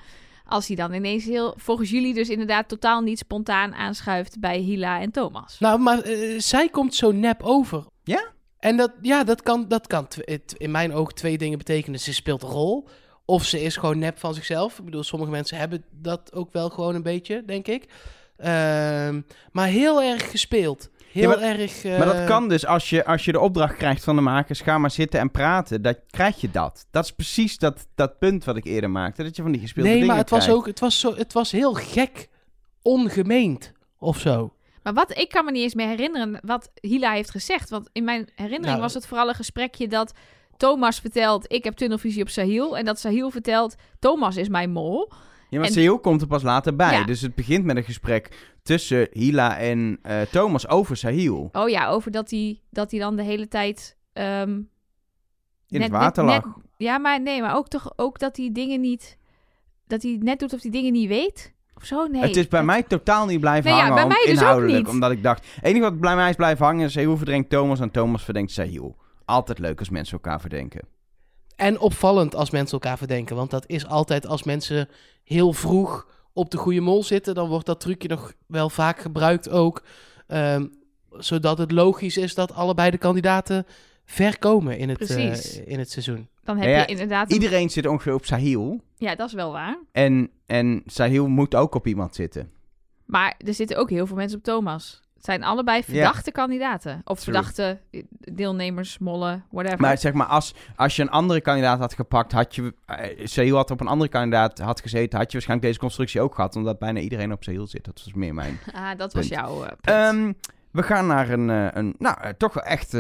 Als hij dan ineens heel, volgens jullie dus inderdaad totaal niet spontaan aanschuift bij Hila en Thomas. Nou, maar eh, zij komt zo nep over. Ja? En dat, ja, dat kan, dat kan het- in mijn oog twee dingen betekenen. Ze speelt een rol. Of ze is gewoon nep van zichzelf. Ik bedoel, sommige mensen hebben dat ook wel gewoon een beetje, denk ik. Ehm, maar heel erg gespeeld. Heel Ja, maar- erg... eh, Maar dat kan dus als je, als je de opdracht krijgt van de makers, ga maar zitten en praten. Dan krijg je dat. Dat is precies dat, dat punt wat ik eerder maakte. Dat je van die gespeelde Nee, dingen maar het was ook... Het was, zo, het was heel gek ongemeend. Of zo. Maar wat ik kan me niet eens meer herinneren wat Hila heeft gezegd. Want in mijn herinnering Nou, was het vooral een gesprekje dat Thomas vertelt: ik heb tunnelvisie op Sahil. En dat Sahil vertelt: Thomas is mijn mol. Ja, maar en- komt er pas later bij. Ja. Dus het begint met een gesprek tussen Hila en eh, Thomas over Sahil. Oh ja, over dat hij, dat hij dan de hele tijd. ehm, In net- het water net- lag. ja, maar nee, maar ook toch ook dat hij dingen niet. Dat hij net doet of hij dingen niet weet. Of zo? Nee. het is bij dat- mij totaal niet blijven Nee, ja, hangen. bij mij dus ook inhoudelijk. niet. Omdat ik dacht, het enige wat bij mij is blijven hangen is Sehil verdenkt Thomas en Thomas verdenkt Sahil. Altijd leuk als mensen elkaar verdenken. En opvallend als mensen elkaar verdenken. Want dat is altijd als mensen heel vroeg op de goede mol zitten. Dan wordt dat trucje nog wel vaak gebruikt ook. ehm, zodat het logisch is dat allebei de kandidaten ver komen in het, eh, in het seizoen. Dan heb ja, je inderdaad. een- Iedereen zit ongeveer op Sahil. Ja, dat is wel waar. En, en Sahil moet ook op iemand zitten. Maar er zitten ook heel veel mensen op Thomas. Het zijn allebei verdachte kandidaten. Of True. verdachte deelnemers, mollen, whatever. Maar zeg maar, als, als je een andere kandidaat had gepakt, had je... Sahil had op een andere kandidaat had gezeten, had je waarschijnlijk deze constructie ook gehad. Omdat bijna iedereen op Sahil zit. Dat was meer mijn... <laughs> ah, dat was jouw eh. Ehm, we gaan naar een, eh, een nou, toch wel echt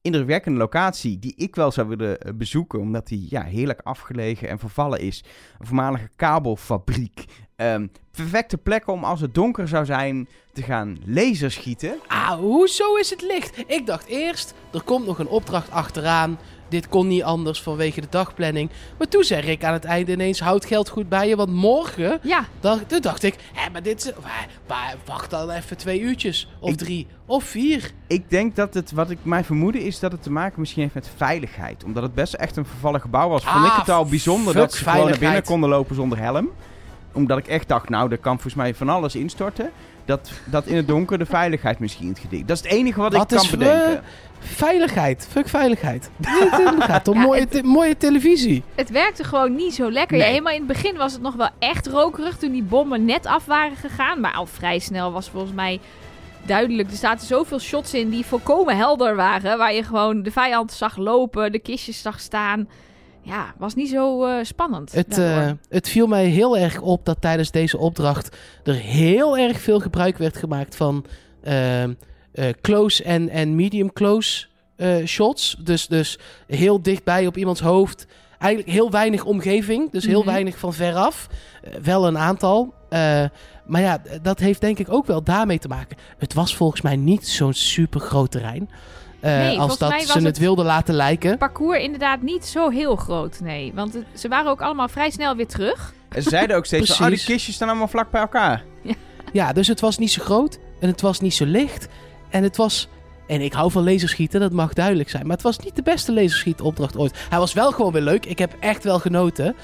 indrukwekkende locatie die ik wel zou willen bezoeken, omdat die ja, heerlijk afgelegen en vervallen is. Een voormalige kabelfabriek. Ehm, perfecte plek om als het donker zou zijn te gaan laserschieten. Ah, hoezo is het licht? Ik dacht eerst, er komt nog een opdracht achteraan. Dit kon niet anders vanwege de dagplanning. Maar toen zeg ik aan het einde ineens, houd geld goed bij je. Want morgen, ja, dacht, toen dacht ik, hé, maar dit is... maar- maar wacht dan even twee uurtjes. Of Ik- drie. Of vier. Ik denk dat het, wat ik mij vermoeden, is dat het te maken misschien heeft met veiligheid. Omdat het best echt een vervallen gebouw was. Vond Ah, ik het al bijzonder dat ze gewoon naar binnen konden lopen zonder helm. Omdat ik echt dacht, nou, er kan volgens mij van alles instorten. Dat, dat in het donker de veiligheid misschien het gedicht. Dat is het enige wat, Wat ik kan bedenken. eh, Veiligheid. Fuck veiligheid. <laughs> Het gaat om Ja, mooie, het- te- mooie televisie. het werkte gewoon niet zo lekker. Ja, helemaal in het begin was het nog wel echt rokerig toen die bommen net af waren gegaan. Maar al vrij snel was volgens mij duidelijk. Er zaten zoveel shots in die volkomen helder waren. Waar je gewoon de vijand zag lopen, de kistjes zag staan. Ja, was niet zo eh, spannend. Het, eh, het viel mij heel erg op dat tijdens deze opdracht er heel erg veel gebruik werd gemaakt van ehm, eh, close en, en medium close shots. Dus, dus heel dichtbij op iemands hoofd. Eigenlijk heel weinig omgeving, dus heel Mhm. weinig van veraf. Wel een aantal. Maar ja, dat heeft denk ik ook wel daarmee te maken. Het was volgens mij niet zo'n super groot terrein. Eh, Nee, als dat ze het het- wilden laten lijken. parcours inderdaad niet zo heel groot, nee. Want het- ze waren ook allemaal vrij snel weer terug. En ze zeiden ook steeds van, oh, die kistjes staan allemaal vlak bij elkaar. Ja, dus het was niet zo groot en het was niet zo licht. En het was... En ik hou van laserschieten, dat mag duidelijk zijn. Maar het was niet de beste laserschietopdracht ooit. Hij was wel gewoon weer leuk. Ik heb echt wel genoten.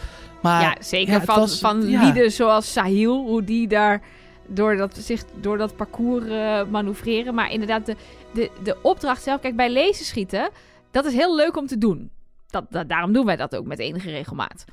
Maar ja, zeker ja, van, was- van ja. lieden zoals Sahil, hoe die daar door dat, zich door dat parcours eh, manoeuvreren. Maar inderdaad, de, de, de opdracht zelf, kijk, bij laserschieten, dat is heel leuk om te doen. Dat, dat, daarom doen wij dat ook met enige regelmaat.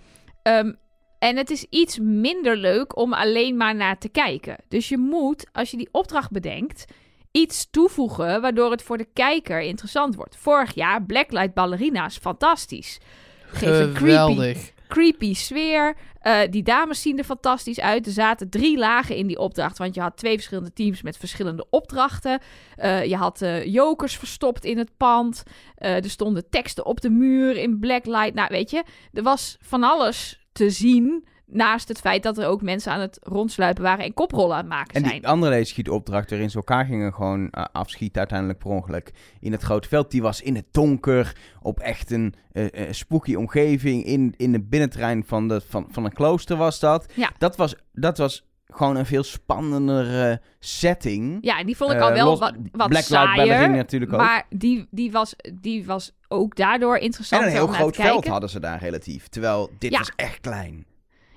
Ehm, En het is iets minder leuk om alleen maar naar te kijken. Dus je moet, als je die opdracht bedenkt, iets toevoegen waardoor het voor de kijker interessant wordt. Vorig jaar Blacklight Ballerina's, fantastisch. Geef een creepy, Geweldig. Creepy sfeer. Eh, die dames zien er fantastisch uit. Er zaten drie lagen in die opdracht. Want je had twee verschillende teams met verschillende opdrachten. Eh, je had eh, jokers verstopt in het pand. Er stonden teksten op de muur in blacklight. Nou, weet je, er was van alles te zien. Naast het feit dat er ook mensen aan het rondsluipen waren en koprollen aan het maken En zijn. die andere leedschietopdracht waarin ze elkaar gingen gewoon eh, afschieten uiteindelijk per ongeluk in het grote veld. Die was in het donker, op echt een eh, spooky omgeving. In, in het binnenterrein van, de, van, van een klooster was dat. Ja. Dat was, dat was gewoon een veel spannendere setting. Ja, en die vond ik al wel los- wat, wat Ballerina saaier. natuurlijk ook. Maar die, die, was, die was ook daardoor en interessant een heel groot veld hadden ze daar relatief. Terwijl dit Ja. was echt klein.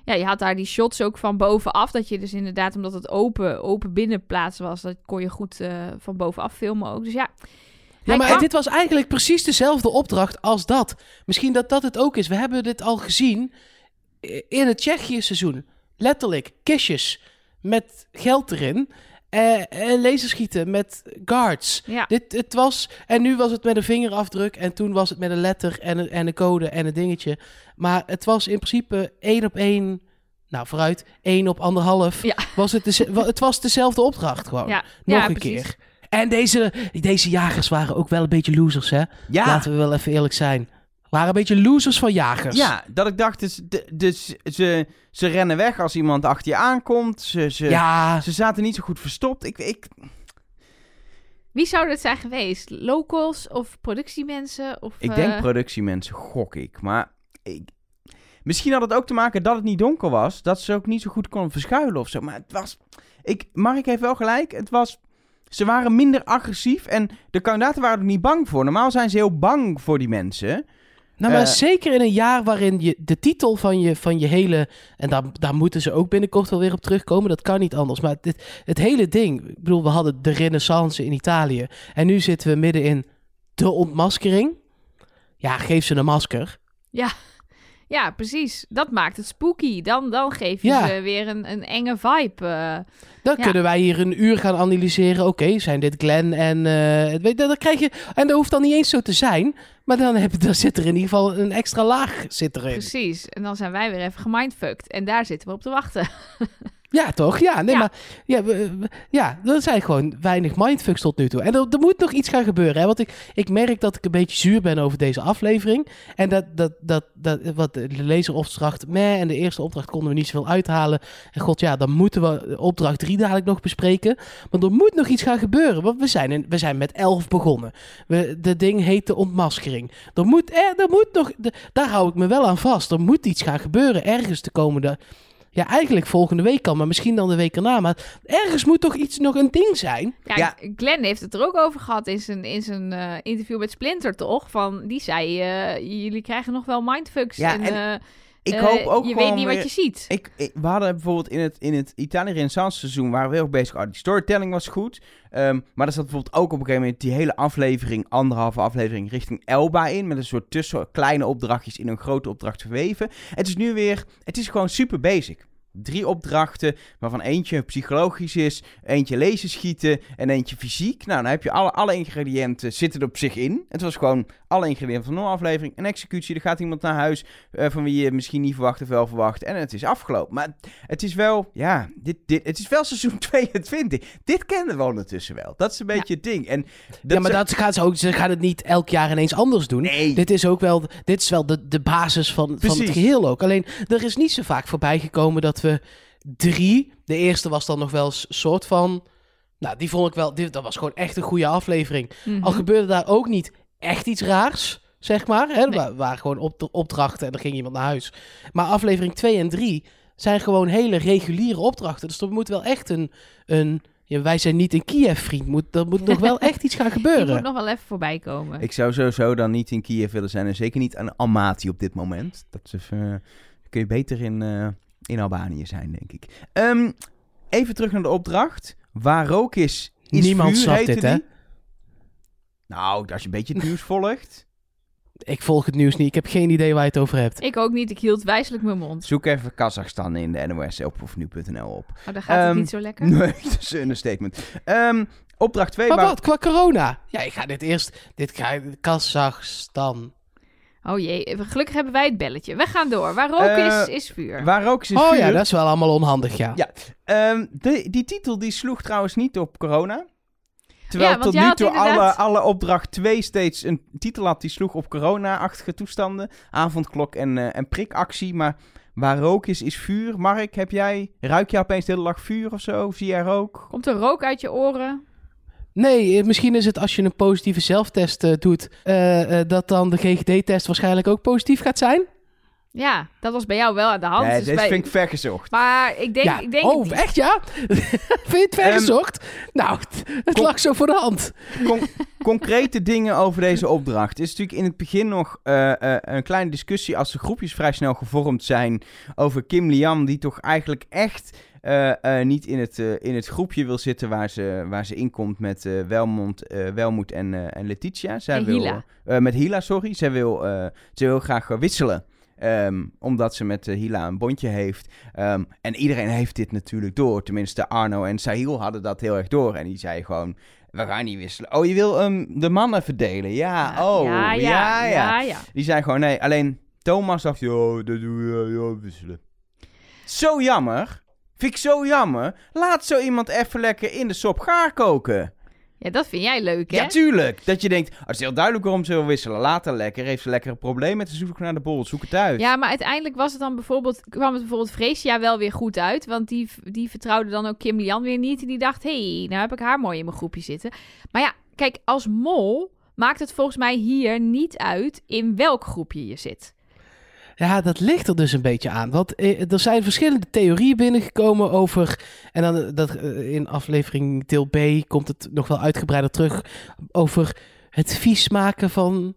Ja, je had daar die shots ook van bovenaf. Dat je dus inderdaad, omdat het open, open binnenplaats was, dat kon je goed eh, van bovenaf filmen ook. Dus ja. Ja, maar kwam- dit was eigenlijk precies dezelfde opdracht als dat. Misschien dat dat het ook is. We hebben dit al gezien in het Tsjechië-seizoen. Letterlijk, kistjes met geld erin. Eh, en laserschieten met guards. Ja. Dit, het was, en nu was het met een vingerafdruk. En toen was het met een letter en een, en een code en een dingetje. Maar het was in principe één op één. Nou, vooruit, één op anderhalf. Ja. Was het, wa- het was dezelfde opdracht gewoon. Ja, Nog ja, een precies. keer. En deze, deze jagers waren ook wel een beetje losers, hè? Ja, Laten we wel even eerlijk zijn. Waren een beetje losers van jagers. ja dat ik dacht, dus, de- dus ze, ze rennen weg als iemand achter je aankomt. Ze, ze, Ja, ze zaten niet zo goed verstopt. Ik, ik, Wie zou dat zijn geweest? Locals of productiemensen? Of, Ik eh, denk productiemensen, gok ik. Maar ik, misschien had het ook te maken dat het niet donker was. Dat ze ook niet zo goed konden verschuilen of zo. Maar het was... Ik, Mark heeft wel gelijk. Het was... Ze waren minder agressief en de kandidaten waren er niet bang voor. Normaal zijn ze heel bang voor die mensen. Nou, maar eh, zeker in een jaar waarin je de titel van je, van je hele... En daar, daar moeten ze ook binnenkort wel weer op terugkomen. Dat kan niet anders. Maar dit, het hele ding... Ik bedoel, we hadden de renaissance in Italië. En nu zitten we midden in de ontmaskering. Ja, geef ze een masker. Ja, precies. Dat maakt het spooky. Dan, dan geef je Ja. ze weer een, een enge vibe. eh. Dan Ja. kunnen wij hier een uur gaan analyseren. Oké, zijn dit Glenn en... eh, weet, je, dan krijg je, en dat hoeft dan niet eens zo te zijn. Maar dan, heb, dan zit er in ieder geval een extra laag zit erin. precies. En dan zijn wij weer even gemindfucked. En daar zitten we op te wachten. <laughs> Ja, toch? Ja, nee, Ja. maar ja, we- we- ja, er zijn gewoon weinig mindfucks tot nu toe. En er, er moet nog iets gaan gebeuren. Hè? Want ik, ik merk dat ik een beetje zuur ben over deze aflevering. En dat, dat, dat, dat wat de lezeropdracht, meh, en de eerste opdracht konden we niet zoveel uithalen. En god, ja, dan moeten we opdracht 3 dadelijk nog bespreken. Want er moet nog iets gaan gebeuren. Want we zijn, in, we zijn met 11 begonnen. We, de ding heet de ontmaskering. Er moet, er, er moet nog, de- daar hou ik me wel aan vast. Er moet iets gaan gebeuren ergens de komende ja, eigenlijk volgende week al, maar misschien dan de week erna. Maar ergens moet toch iets nog een ding zijn? Ja, Ja. Glenn heeft het er ook over gehad in zijn, in zijn eh, interview met Splinter, toch? Van, die zei, eh, jullie krijgen nog wel mindfucks. Ja, en en eh, Ik eh, hoop ook Je weet niet weer- wat je ziet. Ik, ik- we hadden bijvoorbeeld in het, in het Italië Renaissance seizoen waren we heel erg bezig. Oh, die storytelling was goed. Ehm, maar er zat bijvoorbeeld ook op een gegeven moment die hele aflevering, anderhalve aflevering, richting Elba in. Met een soort tussen kleine opdrachtjes in een grote opdracht verweven. Het is nu weer, het is gewoon super basic. Drie opdrachten, waarvan eentje psychologisch is, eentje lezen schieten en eentje fysiek. Nou, dan heb je alle, alle ingrediënten zitten er op zich in. Het was gewoon alle ingrediënten van een aflevering. Een executie, er gaat iemand naar huis eh, van wie je misschien niet verwacht of wel verwacht. En het is afgelopen. Maar het is wel, ja, dit, dit, het is wel seizoen <laughs> 22. Dit kennen we ondertussen wel. Dat is een beetje het ding. En ja, maar dat gaat ze ook. Ze gaan het niet elk jaar ineens anders doen. Nee. Dit is ook wel, dit is wel de, de basis van, van het geheel ook. Alleen, er is niet zo vaak voorbij gekomen dat we drie... De eerste was dan nog wel een soort van... Nou, die vond ik wel... Dit, dat was gewoon echt een goede aflevering. Mhm. Al gebeurde daar ook niet echt iets raars, zeg maar. Hè? Nee. Er waren gewoon op, opdrachten en er ging iemand naar huis. Maar aflevering 2 en 3 zijn gewoon hele reguliere opdrachten. Dus er moet wel echt een... een ja, wij zijn niet een Kiev, vriend. Moet, er moet nog wel echt iets gaan <laughs> gebeuren. moet nog wel even voorbij komen. Ik zou sowieso dan niet in Kiev willen zijn. En zeker niet aan Almaty op dit moment. Dat is even, kun je beter in, eh, in Albanië zijn, denk ik. Ehm, even terug naar de opdracht. Waar rook is, is Niemand vuur, snapt dit, hè? Nou, als je een beetje het nieuws <laughs> volgt. Ik volg het nieuws niet. Ik heb geen idee waar je het over hebt. Ik ook niet. Ik hield wijselijk mijn mond. Zoek even Kazachstan in de NOS op of nu.nl op. Oh, dan gaat het Ehm, niet zo lekker. <laughs> Nee, dat is een statement. Ehm, opdracht 2. Maar wat, qua corona? Ja, ik ga dit eerst... Dit ga Kazachstan. Oh jee, gelukkig hebben wij het belletje. We gaan door. Waar rook Eh, is, is vuur. Waar ook is Oh vuur. ja, dat is wel allemaal onhandig, ja. Ja. Ehm, de, die titel die sloeg trouwens niet op corona. Terwijl Ja, tot nu toe alle, inderdaad- alle opdracht 2 steeds een titel had die sloeg op corona-achtige toestanden. Avondklok en, eh, en prikactie. Maar waar rook is, is vuur. Mark, heb jij, ruik je opeens de hele dag vuur of zo? Zie jij rook? Komt er rook uit je oren? Nee, eh, misschien is het als je een positieve zelftest eh, doet... eh, dat dan de GGD-test waarschijnlijk ook positief gaat zijn. Ja, dat was bij jou wel aan de hand. nee, dus deze bij- vind ik vergezocht. Maar ik denk, ja. ik denk oh, het niet. echt ja? <laughs> Vind je het vergezocht? nou, het, lag zo voor de hand. Con- concrete dingen over deze opdracht. Het is natuurlijk in het begin nog eh, eh, een kleine discussie als de groepjes vrij snel gevormd zijn over Kim Liam, die toch eigenlijk echt niet in het, eh, in het groepje wil zitten waar ze, waar ze inkomt met eh, Welmond, eh, Welmoed en, eh, en Letitia. Zij En wil, Hila. eh, met Hila, sorry. Zij wil, eh, ze wil graag eh, wisselen. Ehm, omdat ze met eh, Hila een bondje heeft. Ehm, en iedereen heeft dit natuurlijk door. Tenminste, Arno en Sahil hadden dat heel erg door. En die zei gewoon, we gaan niet wisselen. Oh, je wil ehm, de mannen verdelen? Ja, oh, ja, ja, ja, ja, ja. Die zei gewoon, nee, alleen Thomas dacht, oh, dat doe je, ja, wisselen. Zo jammer. Vind ik zo jammer. Laat zo iemand even lekker in de sop gaar koken. Ja, dat vind jij leuk, hè? Ja, tuurlijk. Dat je denkt, oh, het is heel duidelijk waarom ze wil wisselen. Laat haar lekker. Heeft ze lekker een probleem met de zoek naar de bol. Zoek het uit. Ja, maar uiteindelijk was het dan bijvoorbeeld, kwam het bijvoorbeeld Freesia wel weer goed uit. Want die, die vertrouwde dan ook Kim Lian weer niet. En die dacht, hé, hey, nou heb ik haar mooi in mijn groepje zitten. Maar ja, kijk, als mol maakt het volgens mij hier niet uit in welk groepje je zit. Ja, dat ligt er dus een beetje aan. Want eh, er zijn verschillende theorieën binnengekomen over. En dan eh, dat, eh, in aflevering deel B komt het nog wel uitgebreider terug. Over het vies maken van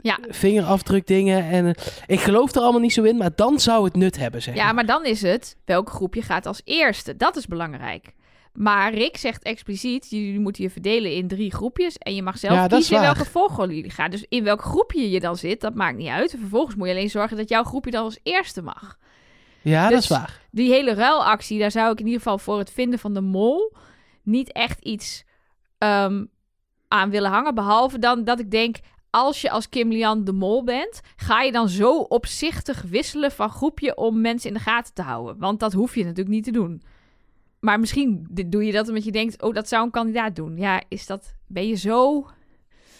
Ja. vingerafdrukdingen. En ik geloof er allemaal niet zo in, maar dan zou het nut hebben, zeg Ja, maar dan is het welk groepje gaat als eerste. Dat is belangrijk. Maar Rick zegt expliciet, jullie moeten je verdelen in drie groepjes. En je mag zelf Ja, kiezen in welke volgorde jullie gaan. Dus in welk groepje je dan zit, dat maakt niet uit. En vervolgens moet je alleen zorgen dat jouw groepje dan als eerste mag. Ja, dat Dus- is waar. Die hele ruilactie, daar zou ik in ieder geval voor het vinden van de mol niet echt iets ehm, aan willen hangen. Behalve dan dat ik denk, als je als Kim Lian de mol bent, ga je dan zo opzichtig wisselen van groepje om mensen in de gaten te houden. Want dat hoef je natuurlijk niet te doen. Maar misschien doe je dat omdat je denkt, oh, dat zou een kandidaat doen. Ja, is dat, ben je zo...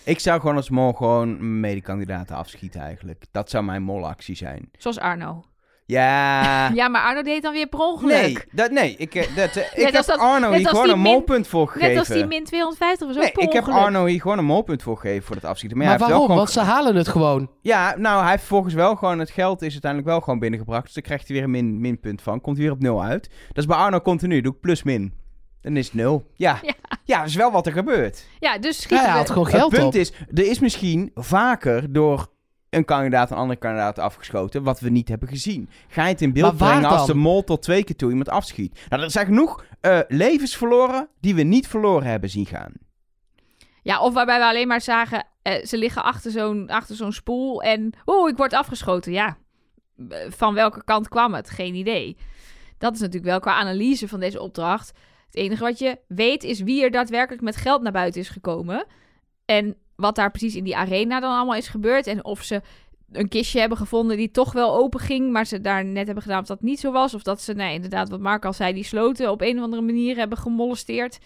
Ik zou gewoon als mol gewoon medekandidaten afschieten eigenlijk. Dat zou mijn molactie zijn. Zoals Arno. Ja. Ja, maar Arno deed dan weer per ongeluk. Nee, dat, nee, ik, eh, dat, eh, <laughs> ik Net heb dat- Arno hier gewoon een molpunt voor gegeven. Net als die min 250 was ook Nee, per ik heb. Arno hier gewoon een molpunt voor gegeven voor het afschieten. Maar, Maar, hij waarom? gewoon... Want ze halen het gewoon. Ja, nou, hij heeft volgens wel gewoon... Het geld is uiteindelijk wel gewoon binnengebracht. Dus dan krijgt hij weer een min, minpunt van. Komt hij weer op nul uit. Dat is bij Arno continu. Doe ik plus min. Dan is het nul. Ja. <laughs> Ja. ja. dat is wel wat er gebeurt. Ja, dus Ja, schieten hij we- haalt gewoon Het geld punt op. is, er is misschien vaker door een kandidaat een andere kandidaat afgeschoten, wat we niet hebben gezien. Ga je het in beeld brengen als de mol tot twee keer toe iemand afschiet? Nou, er zijn genoeg eh, levens verloren die we niet verloren hebben zien gaan. Ja, of waarbij we alleen maar zagen, eh, ze liggen achter zo'n, achter zo'n spoel en, oh, ik word afgeschoten. Ja, eh, van welke kant kwam het? Geen idee. Dat is natuurlijk wel qua analyse van deze opdracht. Het enige wat je weet is wie er daadwerkelijk met geld naar buiten is gekomen. En wat daar precies in die arena dan allemaal is gebeurd. En of ze een kistje hebben gevonden die toch wel open ging, maar ze daar net hebben gedaan of dat niet zo was. Of dat ze, nee, inderdaad, wat Mark al zei, die sloten op een of andere manier hebben gemolesteerd.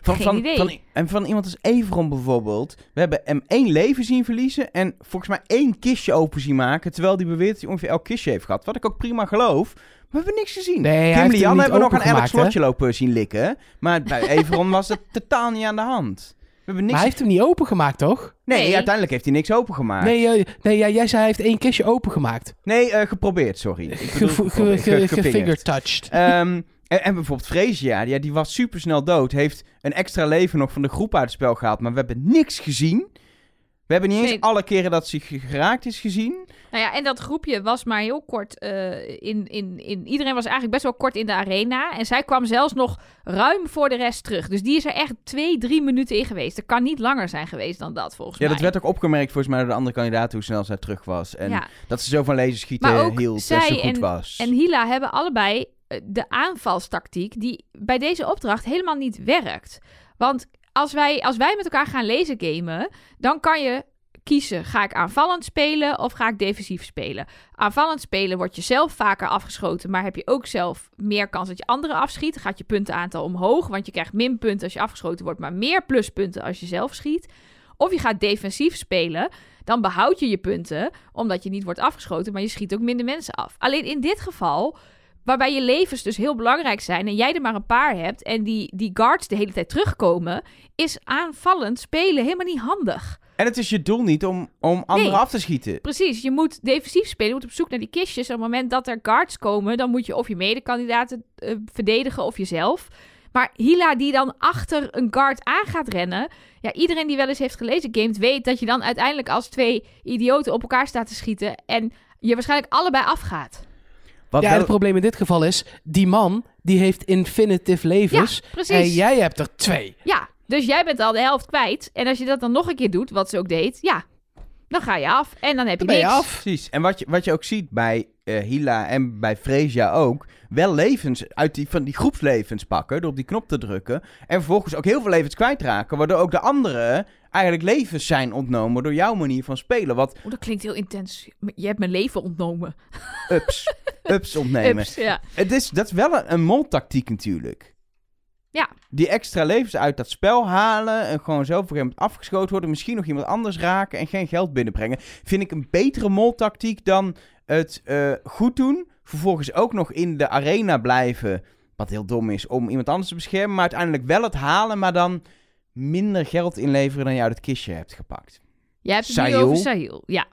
Van, Geen van, idee. Van, en van iemand als Everon bijvoorbeeld. We hebben hem één leven zien verliezen en volgens mij één kistje open zien maken. Terwijl die beweert dat hij ongeveer elk kistje heeft gehad. Wat ik ook prima geloof. Maar we hebben niks gezien. Nee, Kim Lian hebben we nog aan elk slotje lopen zien likken. Maar bij <laughs> Everon was het totaal niet aan de hand. We hebben niks Maar hij heeft hem niet opengemaakt, toch? Nee, Nee. uiteindelijk heeft hij niks opengemaakt. Nee, eh, nee ja, jij zei hij heeft één kistje opengemaakt. Nee, eh, geprobeerd, sorry. Ik bedoel Ge- ge- geprobeerd, ge- ge- Gefinger gefingerd. touched. Ehm, en, en bijvoorbeeld Freesia, ja, die was supersnel dood. Heeft een extra leven nog van de groep uit het spel gehaald. Maar we hebben niks gezien. We hebben niet eens Nee. alle keren dat ze ge- geraakt is gezien. Nou ja, en dat groepje was maar heel kort eh, in, in, in... Iedereen was eigenlijk best wel kort in de arena. En zij kwam zelfs nog ruim voor de rest terug. Dus die is er echt twee, drie minuten in geweest. Er kan niet langer zijn geweest dan dat, volgens Ja, mij. dat werd ook opgemerkt volgens mij door de andere kandidaat hoe snel zij terug was. En Ja. dat ze zo van laser schieten hield, best zo goed en- was. En Hila hebben allebei eh, de aanvalstactiek die bij deze opdracht helemaal niet werkt. Want als wij, als wij met elkaar gaan laser gamen, dan kan je kiezen: ga ik aanvallend spelen of ga ik defensief spelen? Aanvallend spelen wordt je zelf vaker afgeschoten, maar heb je ook zelf meer kans dat je anderen afschiet. Gaat je puntenaantal omhoog, want je krijgt min punten als je afgeschoten wordt, maar meer pluspunten als je zelf schiet. Of je gaat defensief spelen, dan behoud je je punten, omdat je niet wordt afgeschoten, maar je schiet ook minder mensen af. Alleen in dit geval, waarbij je levens dus heel belangrijk zijn en jij er maar een paar hebt en die, die guards de hele tijd terugkomen, is aanvallend spelen helemaal niet handig. En het is je doel niet om, om anderen Nee. af te schieten. Precies, je moet defensief spelen, je moet op zoek naar die kistjes. En op het moment dat er guards komen, dan moet je of je medekandidaten eh, verdedigen of jezelf. Maar Hila die dan achter een guard aan gaat rennen. Ja, iedereen die wel eens heeft gelezen games weet dat je dan uiteindelijk als twee idioten op elkaar staat te schieten. En je waarschijnlijk allebei afgaat. Wat Ja, wel- het probleem in dit geval is, die man, die heeft infinitive levens. Ja, precies. en jij hebt er twee. Ja, dus jij bent al de helft kwijt. En als je dat dan nog een keer doet, wat ze ook deed, ja, dan ga je af. En dan heb je Dan ben je niks. af. Precies. En wat je, wat je ook ziet bij eh, Hila en bij Freesia ook, wel levens uit die, van die groepslevens pakken door op die knop te drukken. En vervolgens ook heel veel levens kwijtraken, waardoor ook de anderen eigenlijk levens zijn ontnomen door jouw manier van spelen. Wat Oeh, dat klinkt heel intens. Je hebt mijn leven ontnomen. ups, <laughs> ups ontnemen. Ups, ja. Het is, dat is wel een, een moltactiek natuurlijk. Ja. Die extra levens uit dat spel halen en gewoon zo op een gegeven moment afgeschoten worden. Misschien nog iemand anders raken en geen geld binnenbrengen. Vind ik een betere moltactiek dan het eh, goed doen. Vervolgens ook nog in de arena blijven. Wat heel dom is om iemand anders te beschermen. Maar uiteindelijk wel het halen, maar dan minder geld inleveren dan je uit het kistje hebt gepakt. Jij hebt het nu over Sahil, ja.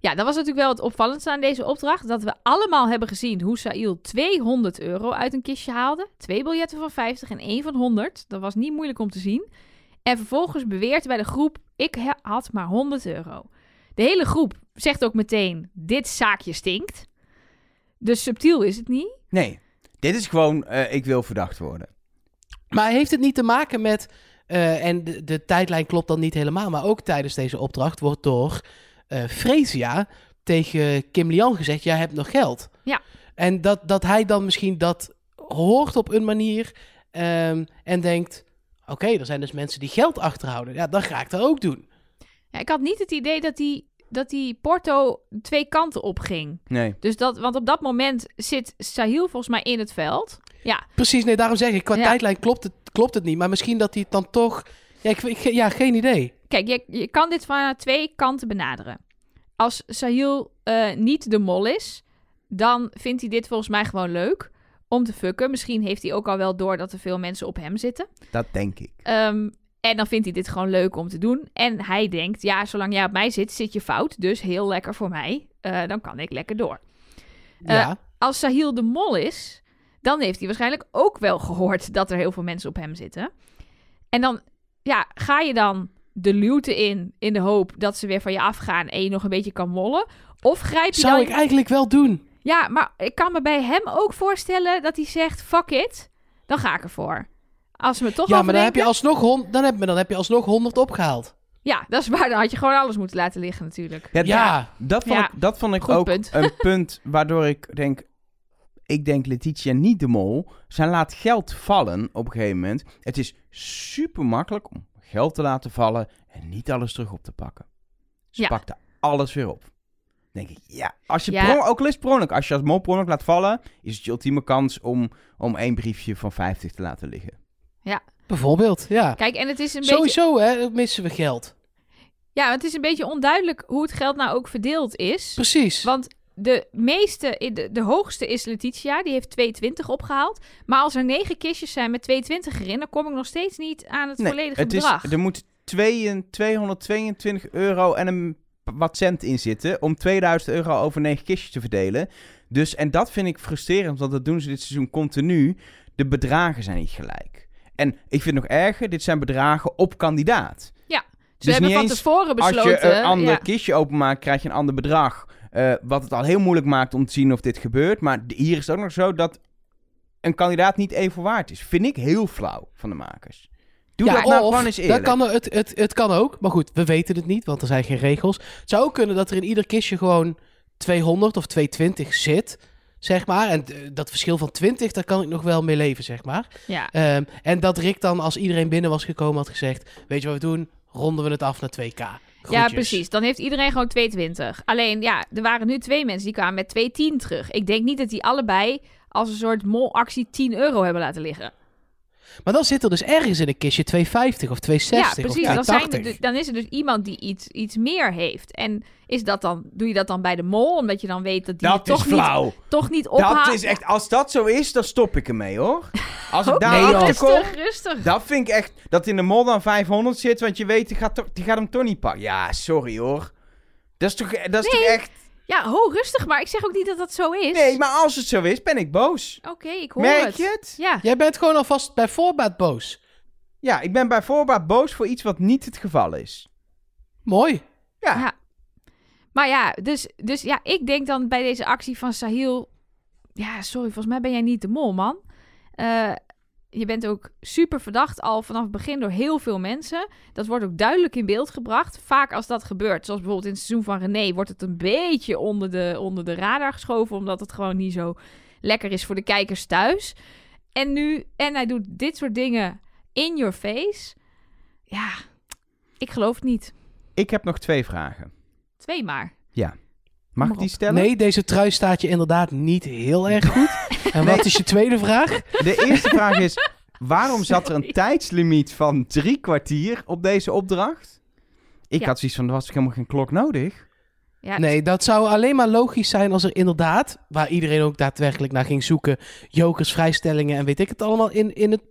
Ja, dat was natuurlijk wel het opvallendste aan deze opdracht. Dat we allemaal hebben gezien hoe Sahil 200 euro uit een kistje haalde. Twee biljetten van 50 en één van 100. Dat was niet moeilijk om te zien. En vervolgens beweert bij de groep, ik had maar 100 euro. De hele groep zegt ook meteen, dit zaakje stinkt. Dus subtiel is het niet. Nee, dit is gewoon, eh, ik wil verdacht worden. Maar heeft het niet te maken met... eh, en de, de tijdlijn klopt dan niet helemaal, maar ook tijdens deze opdracht wordt door eh Freesia tegen Kim Lian gezegd, jij hebt nog geld. Ja. En dat, dat hij dan misschien dat hoort op een manier ehm, en denkt, oké, er zijn dus mensen die geld achterhouden. Ja, dan ga ik dat ook doen. Ja, ik had niet het idee dat die, dat die Porto twee kanten op ging. Nee. Dus dat, want op dat moment zit Sahil volgens mij in het veld. Ja, Precies, nee, daarom zeg ik, qua Ja. tijdlijn klopt het, klopt het niet. Maar misschien dat hij het dan toch... Ja, ik, ik- ja geen idee. Kijk, je, je kan dit van twee kanten benaderen. Als Sahil eh, niet de mol is, dan vindt hij dit volgens mij gewoon leuk om te fucken. Misschien heeft hij ook al wel door dat er veel mensen op hem zitten. Dat denk ik. Ehm, en dan vindt hij dit gewoon leuk om te doen. En hij denkt, ja, zolang jij op mij zit, zit je fout. Dus heel lekker voor mij. Eh, dan kan ik lekker door. Eh, ja. Als Sahil de mol is, dan heeft hij waarschijnlijk ook wel gehoord dat er heel veel mensen op hem zitten. En dan, ja, ga je dan de luwte in, in de hoop dat ze weer van je afgaan en je nog een beetje kan mollen? Of grijp je Zou dan... ik eigenlijk wel doen. Ja, maar ik kan me bij hem ook voorstellen dat hij zegt, fuck it, dan ga ik ervoor. Als ze me toch Ja, maar dan heb, je alsnog hon- dan, heb, dan heb je alsnog 100 opgehaald. Ja, dat is waar. Dan had je gewoon alles moeten laten liggen natuurlijk. Ja, Ja. Dat vond Ja, ik, dat vond ik goed ook punt. een <laughs> punt waardoor ik denk... Ik denk Letitia niet de mol. Zij laat geld vallen op een gegeven moment. Het is super makkelijk om geld te laten vallen en niet alles terug op te pakken. Ze Ja. pakte alles weer op. Dan denk ik, ja. Als je Ja. ook al is het per ongeluk, als je als mol ongeluk laat vallen, is het je ultieme kans om, om één briefje van 50 te laten liggen. Bijvoorbeeld, ja. Kijk, en het is een beetje... Sowieso, hè, dan missen we geld. Ja, het is een beetje onduidelijk hoe het geld nou ook verdeeld is. Preer Want de meeste, de, de hoogste is Letitia, die heeft 220 opgehaald. Maar als er negen kistjes zijn met 220 erin, dan kom ik nog steeds niet aan het Nee, volledige het is, bedrag. er moet 2 222 euro en een wat cent in zitten om 2000 euro over negen kistjes te verdelen. Dus, en dat vind ik frustrerend, want dat doen ze dit seizoen continu. De bedragen zijn niet gelijk. En ik vind het nog erger, dit zijn bedragen op kandidaat. Ze Dus hebben niet van eens tevoren Als besloten... je een ander ja. kistje openmaakt, krijg je een ander bedrag. Eh, wat het al heel moeilijk maakt om te zien of dit gebeurt. Maar hier is het ook nog zo dat een kandidaat niet even waard is. Vind ik heel flauw van de makers. Doe ja, dat nou gewoon eens dat eerlijk. kan, er- het, het, het kan ook. Maar goed, we weten het niet, want er zijn geen regels. Het zou ook kunnen dat er in ieder kistje gewoon 200 of 220 zit, zeg maar. En eh, dat verschil van 20, daar kan ik nog wel mee leven, zeg maar. Ja. Ehm, en dat Rick dan, als iedereen binnen was gekomen, had gezegd... Weet je wat we doen? Ronden we het af naar 2K. Ja, precies. Dan heeft iedereen gewoon 220. Alleen, ja, er waren nu twee mensen die kwamen met 210 terug. Ik denk niet dat die allebei als een soort molactie 10 euro hebben laten liggen. Maar dan zit er dus ergens in een kistje 250 of 260 ja, precies. of Dan, zijn 280. er, dus- dan is er dus iemand die iets, iets meer heeft. En is dat dan, doe je dat dan bij de mol? Omdat je dan weet dat die dat toch, is niet, toch niet ophaalt? Dat is echt, als dat zo is, dan stop ik ermee hoor. Als ik Oh, daar nee, kom, Rustig, rustig. dat vind ik echt, dat in de mol dan 500 zit, want je weet, die gaat, die gaat hem toch niet pakken. Ja, sorry hoor. Dat is toch, dat is Nee. toch echt... Ja, ho, rustig. Maar ik zeg ook niet dat dat zo is. Nee, maar als het zo is, ben ik boos. Oké, ik hoor Merk het. je het? Ja. Jij bent gewoon alvast bij voorbaat boos. Ja, ik ben bij voorbaat boos voor iets wat niet het geval is. Mooi. Ja, Ja. Maar ja, dus, dus ja, ik denk dan bij deze actie van Sahil... Ja, sorry, volgens mij ben jij niet de mol, man. Eh, je bent ook super verdacht al vanaf het begin door heel veel mensen. Dat wordt ook duidelijk in beeld gebracht. Vaak als dat gebeurt, zoals bijvoorbeeld in het seizoen van René... wordt het een beetje onder de, onder de radar geschoven... omdat het gewoon niet zo lekker is voor de kijkers thuis. En nu, en hij doet dit soort dingen in your face. Ja, ik geloof het niet. ik heb nog twee vragen. Twee maar. Mag Kom ik die stellen? Nee, deze trui staat je inderdaad niet heel erg <laughs> goed. En wat is je tweede vraag? De eerste vraag is, <laughs> waarom zat er een tijdslimiet van drie kwartier op deze opdracht? Ik Ja. had zoiets van, er was helemaal geen klok nodig? Ja, Nee, dat zou alleen maar logisch zijn als er inderdaad, waar iedereen ook daadwerkelijk naar ging zoeken, jokers, vrijstellingen en weet ik het allemaal in, in, het,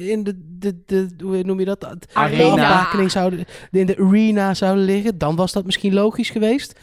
in de, de, de, hoe noem je dat? Arena. De zouden, in de arena zouden liggen. Dan was dat misschien logisch geweest.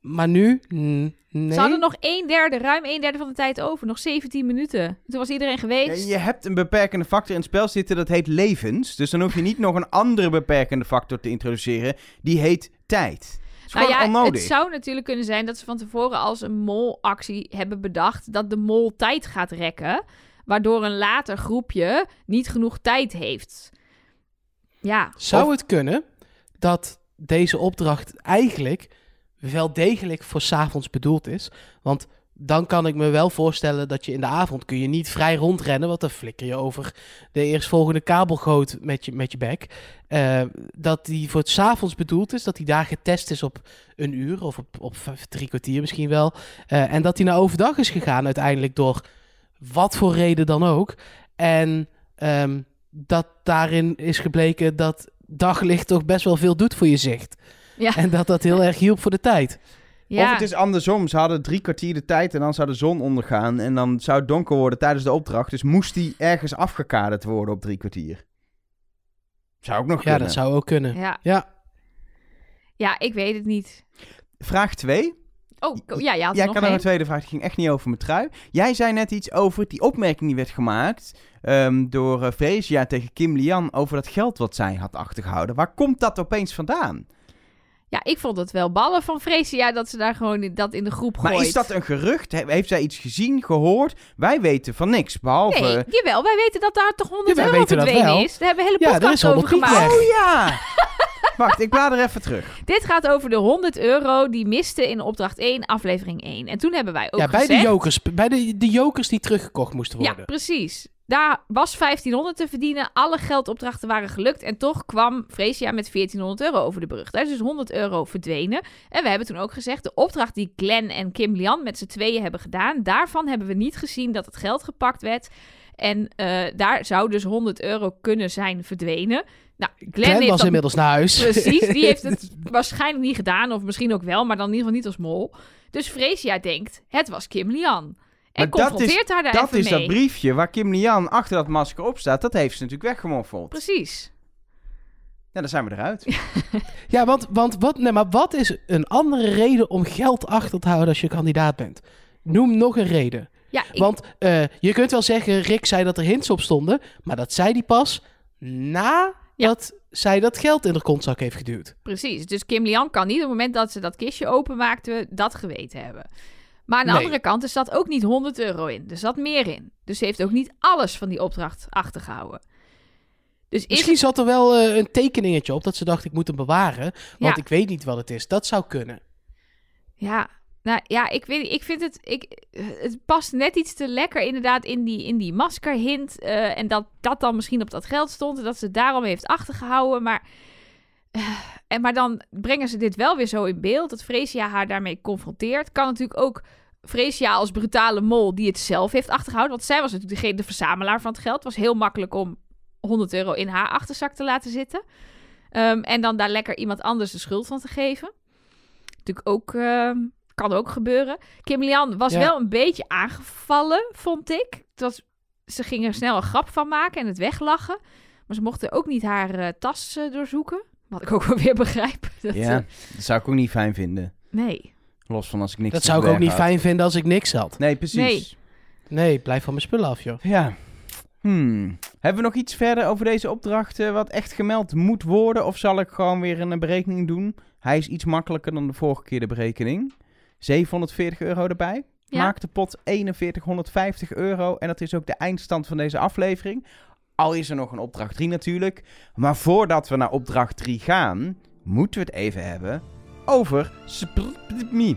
Maar nu, mm, nee. Ze hadden nog een derde, ruim een derde van de tijd over. Nog 17 minuten. Toen was iedereen Ja, geweest. je hebt een beperkende factor in het spel zitten, dat heet levens. Dus dan hoef je niet nog een andere beperkende factor te introduceren. Die heet tijd. Nou gewoon ja, onnodig. het zou natuurlijk kunnen zijn dat ze van tevoren als een molactie hebben bedacht dat de mol tijd gaat rekken. Waardoor een later groepje niet genoeg tijd heeft. Ja, Zou Of- het kunnen dat deze opdracht eigenlijk wel degelijk voor 's avonds bedoeld is? Want dan kan ik me wel voorstellen dat je in de avond kun je niet vrij rondrennen, want dan flikker je over de eerstvolgende kabelgoot met je, met je bek. Eh, dat die voor het avonds bedoeld is, dat die daar getest is op een uur of op, op drie kwartier misschien wel. Eh, en dat die naar overdag is gegaan uiteindelijk door wat voor reden dan ook. En ehm, dat daarin is gebleken dat daglicht toch best wel veel doet voor je zicht. Ja. En dat dat heel erg hielp voor de tijd. ja. Of het is andersom. Ze hadden drie kwartier de tijd en dan zou de zon ondergaan. En dan zou het donker worden tijdens de opdracht. Dus moest die ergens afgekaderd worden op drie kwartier. Zou ook nog Ja, kunnen. dat zou ook kunnen. ja. Ja. ja, ik weet het niet. Vraag 2. Oh, ja, er Jij nog kan nog een tweede vraag. Die ging echt niet over mijn trui. Jij zei net iets over die opmerking die werd gemaakt ehm, door uh, Freesia tegen Kim Lian over dat geld wat zij had achtergehouden. Waar komt dat opeens vandaan? Ja, ik vond het wel ballen van Freesia dat ze daar gewoon in- dat in de groep gooit. Maar is dat een gerucht? He- heeft zij iets gezien, gehoord? Wij weten van niks, behalve... Nee, jawel, wij weten dat daar toch 100 Ja, wij euro weten dat verdwenen wel. is. Daar hebben we een Ja, hele er is podcast over 100 piek gemaakt. weg. Oh ja! <laughs> Wacht, ik blader even terug. Dit gaat over de 100 euro die miste in opdracht 1, aflevering 1. En toen hebben wij ook Ja, bij gezegd... de jokers. Bij de, de jokers die teruggekocht moesten Ja, worden. precies. Daar was 1500 te verdienen. Alle geldopdrachten waren gelukt. En toch kwam Freesia met 1400 euro over de brug. Daar is dus 100 euro verdwenen. En we hebben toen ook gezegd... de opdracht die Glenn en Kim Lian met z'n tweeën hebben gedaan... daarvan hebben we niet gezien dat het geld gepakt werd. En eh, daar zou dus 100 euro kunnen zijn verdwenen. Nou, Glenn, Glenn heeft was dat inmiddels naar huis. Precies, die heeft het <laughs> waarschijnlijk niet gedaan. Of misschien ook wel, maar dan in ieder geval niet als mol. Dus Freesia denkt, het was Kim Lian. En Maar dat confronteert haar daar Dat even is mee. dat briefje waar Kim Lian achter dat masker op staat. Dat heeft ze natuurlijk weggemoffeld. Precies. Ja, dan zijn we eruit. <laughs> Ja, want, want wat, nee, maar wat is een andere reden om geld achter te houden als je kandidaat bent? Noem nog een reden. Ja, ik, Want eh, je kunt wel zeggen, Rick zei dat er hints op stonden, maar dat zei hij pas na Ja. dat zij dat geld in de kontzak heeft geduwd. Precies. Dus Kim Lian kan niet op het moment dat ze dat kistje openmaakte dat geweten hebben. Maar aan de Nee. andere kant, er zat ook niet 100 euro in. Er zat meer in. Dus ze heeft ook niet alles van die opdracht achtergehouden. Dus is Misschien zat er wel eh, een tekeningetje op dat ze dacht ik moet hem bewaren, want Ja. ik weet niet wat het is. Dat zou kunnen. Ja, nou ja, ik weet ik vind het, ik, het past net iets te lekker inderdaad in die, in die maskerhint. eh, en dat dat dan misschien op dat geld stond en dat ze daarom heeft achtergehouden. Maar, <sighs> en, maar dan brengen ze dit wel weer zo in beeld, dat Freesia haar daarmee confronteert. Kan natuurlijk ook Freesia als brutale mol die het zelf heeft achtergehouden. Want zij was natuurlijk degene, de verzamelaar van het geld. Het was heel makkelijk om 100 euro in haar achterzak te laten zitten. Ehm, en dan daar lekker iemand anders de schuld van te geven. Natuurlijk ook, ehm, kan ook gebeuren. Kim Lian was Ja. wel een beetje aangevallen, vond ik. Het was, ze ging er snel een grap van maken en het weglachen. Maar ze mochten ook niet haar eh, tas eh, doorzoeken. Wat ik ook wel weer begrijp. <laughs> Dat, Ja, eh, dat zou ik ook niet fijn vinden. nee. Los van als ik niks Dat zou ik ook niet fijn vinden als ik niks had. Nee, precies. Nee. Nee, blijf van mijn spullen af, joh. Ja. Hmm. Hebben we nog iets verder over deze opdracht eh, wat echt gemeld moet worden? Of zal ik gewoon weer een berekening doen? Hij is iets makkelijker dan de vorige keer de berekening. 740 euro erbij. Ja. Maakt de pot 4150 euro. En dat is ook de eindstand van deze aflevering. Al is er nog een opdracht 3 natuurlijk. Maar voordat we naar opdracht 3 gaan, moeten we het even hebben over Me.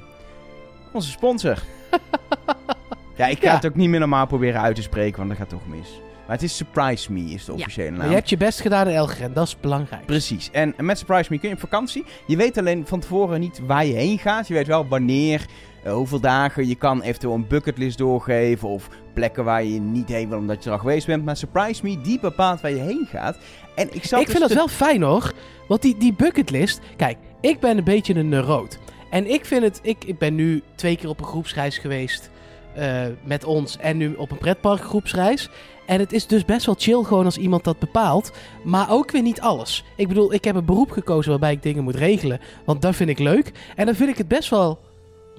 Onze sponsor. <laughs> ja, ik ga Ja. het ook niet meer normaal proberen uit te spreken, want dat gaat toch mis. Maar het is Surprise Me, is de Ja. officiële Maar naam. je hebt je best gedaan in Elgeren, dat is belangrijk. Precies. En met Surprise Me kun je op vakantie. Je weet alleen van tevoren niet waar je heen gaat. Je weet wel wanneer, eh, hoeveel dagen. Je kan eventueel een bucketlist doorgeven. Of plekken waar je niet heen wil omdat je er al geweest bent. Maar Surprise Me, die bepaalt waar je heen gaat. En ik zat Ik dus vind dat wel fijn hoor. Want die, die bucketlist. Kijk, ik ben een beetje een neuroot. En ik vind het. Ik, ik ben nu twee keer op een groepsreis geweest. eh, met ons. En nu op een pretpark groepsreis. En het is dus best wel chill gewoon als iemand dat bepaalt. Maar ook weer niet alles. Ik bedoel, ik heb een beroep gekozen waarbij ik dingen moet regelen. Want dat vind ik leuk. En dan vind ik het best wel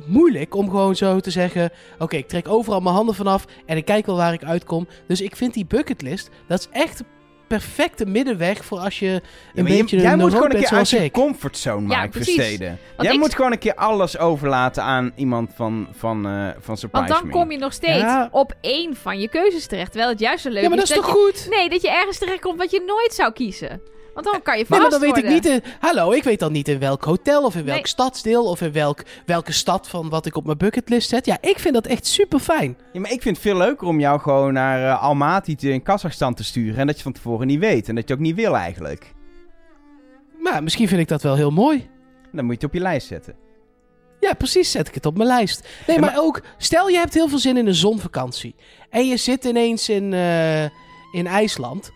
moeilijk om gewoon zo te zeggen... Oké, ik trek overal mijn handen vanaf en ik kijk wel waar ik uitkom. Dus ik vind die bucketlist, dat is echt perfecte middenweg voor als je een Ja, maar je- beetje jij een moet gewoon een keer uit je comfortzone, Ja, precies. versteden. Want Jij ik- moet gewoon een keer alles overlaten aan iemand van, van, eh, van Surprise Want dan Me. kom je nog steeds Ja. op één van je keuzes terecht. Terwijl het juist zo leuk Ja, maar dat is dat toch je... goed? Nee, dat je ergens terecht komt wat je nooit zou kiezen. Want dan kan je Nee, maar dan weet ik niet... In, hallo, ik weet dan niet in welk hotel of in welk Nee. stadsdeel... of in welk, welke stad van wat ik op mijn bucketlist zet. Ja, ik vind dat echt super fijn. Ja, maar ik vind het veel leuker om jou gewoon naar eh, Almaty te- in Kazachstan te sturen. En dat je van tevoren niet weet. En dat je ook niet wil eigenlijk. Maar misschien vind ik dat wel heel mooi. Dan moet je het op je lijst zetten. Ja, precies, zet ik het op mijn lijst. Nee, maar, ook, stel je hebt heel veel zin in een zonvakantie. En je zit ineens in, eh, in IJsland.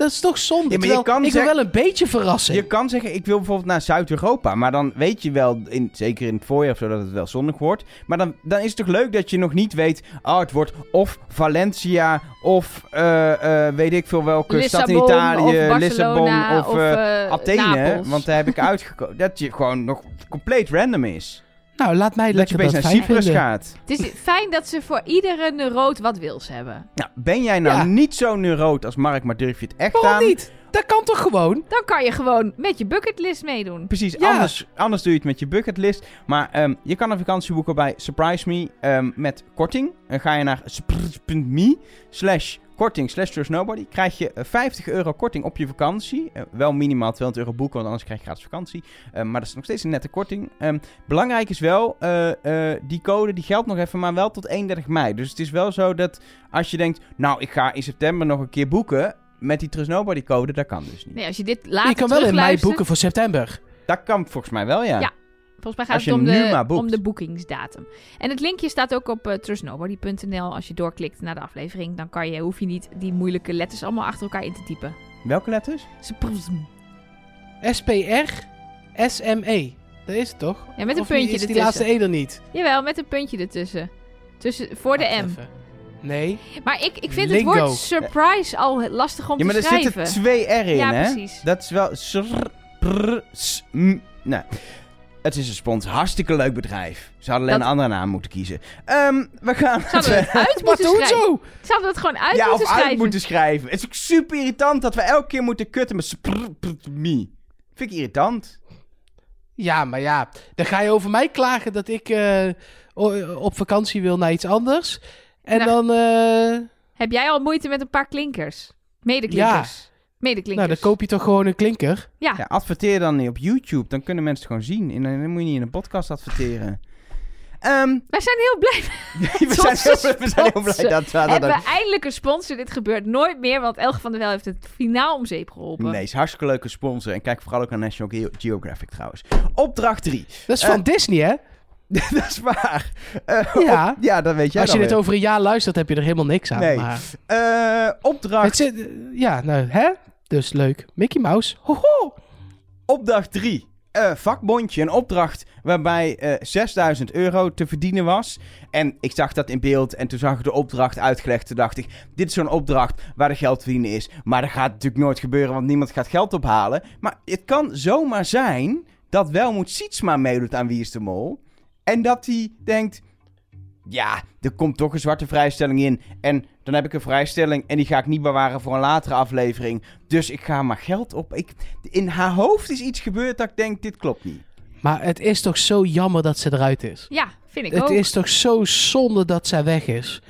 Dat is toch zonde? Ja, maar je kan ik wil wel een beetje verrassing. Je kan zeggen, ik wil bijvoorbeeld naar Zuid-Europa. Maar dan weet je wel, in, zeker in het voorjaar of zo, dat het wel zonnig wordt. Maar dan, dan is het toch leuk dat je nog niet weet... Oh, het wordt of Valencia of eh, eh, weet ik veel welke stad in Italië. of Lissabon of, of, eh, Athene. Napels. Want daar heb ik uitgekozen. <laughs> dat je gewoon nog compleet random is. Nou, laat mij Dat je dat naar Cyprus vinden. gaat. Het is fijn dat ze voor iedere neuroot wat wils hebben. Nou, ben jij nou Ja. niet zo neuroot als Mark, maar durf je het echt Waarom aan? niet? Dat kan toch gewoon? Dan kan je gewoon met je bucketlist meedoen. Precies, Ja. anders, anders doe je het met je bucketlist. Maar ehm, je kan een vakantie boeken bij Surprise Me ehm, met korting. Dan ga je naar surprise.me slash korting slash nobody. Krijg je eh, 50 euro korting op je vakantie. Eh, wel minimaal 200 euro boeken, want anders krijg je gratis vakantie. Ehm, maar dat is nog steeds een nette korting. Belangrijk is wel, eh, eh, die code die geldt nog even, maar wel tot 31 mei. Dus het is wel zo dat als je denkt, nou ik ga in september nog een keer boeken... Met die Trust Nobody code, dat kan dus niet. Nee, als je dit later je kan wel in mei boeken voor september. Dat kan volgens mij wel, ja. Ja. Volgens mij gaat het om de, om de boekingsdatum. En het linkje staat ook op eh, trustnobody.nl. Als je doorklikt naar de aflevering, dan kan je, hoef je niet die moeilijke letters allemaal achter elkaar in te typen. Welke letters? SPR, SME. Dat is het toch? Ja, met een Of puntje is die ertussen. laatste E er niet? Jawel, met een puntje ertussen. Tussen, voor de M. even. Nee. Maar ik, ik vind Lingo. het woord surprise al lastig om Ja, maar te er schrijven. zitten twee R in, Ja, hè? precies. Dat is wel... sr- prr- s- m- Nou, Het is een sponsor. Hartstikke leuk bedrijf. Ze hadden alleen Dat- een andere naam moeten kiezen. Ehm, we gaan... Zouden we het <laughs> uit moeten schrijven? zo! Zouden we het gewoon uit ja, moeten of uit schrijven? moeten schrijven. Het is ook super irritant dat we elke keer moeten kutten met sprr-prr-me. Vind ik irritant. Ja, maar ja, dan ga je over mij klagen dat ik eh, o- op vakantie wil naar iets anders. En Nou, dan, eh, Heb jij al moeite met een paar klinkers? Medeklinkers. Medeklinkers. nou, dan koop je toch gewoon een klinker. Ja. Ja, adverteer dan niet op YouTube. Dan kunnen mensen het gewoon zien. En dan moet je niet in een podcast adverteren. Ehm, <laughs> Wij zijn heel blij. <laughs> we, zijn heel, we zijn heel blij dat we dat Hebben we eindelijk een sponsor? Dit gebeurt nooit meer, want Elge van der Wel heeft het finaal om zeep geholpen. Nee, is hartstikke leuke sponsor. En kijk vooral ook naar National Geo- Geographic trouwens. Opdracht 3. Dat is Eh, van Disney, hè? <laughs> dat is waar. Eh, Ja. op- ja, dat weet jij Als je dit weer. over een jaar luistert, heb je er helemaal niks aan. Nee. Maar Eh, opdracht, zit, ja, nou, hè? Dus leuk. Mickey Mouse. Hoho! opdracht 3. Eh, vakbondje. Een opdracht waarbij eh 6000 euro te verdienen was. En ik zag dat in beeld en toen zag ik de opdracht uitgelegd. Toen dacht ik, dit is zo'n opdracht waar de geld te verdienen is. Maar dat gaat natuurlijk nooit gebeuren, want niemand gaat geld ophalen. Maar het kan zomaar zijn dat Welmoed Sietsma meedoet aan Wie is de Mol. En dat hij denkt, ja, er komt toch een zwarte vrijstelling in. En dan heb ik een vrijstelling en die ga ik niet bewaren voor een latere aflevering. Dus ik ga maar geld op. Ik, in haar hoofd is iets gebeurd dat ik denk, dit klopt niet. Maar het is toch zo jammer dat ze eruit is. Ja, vind ik Het ook. is toch zo zonde dat zij weg is.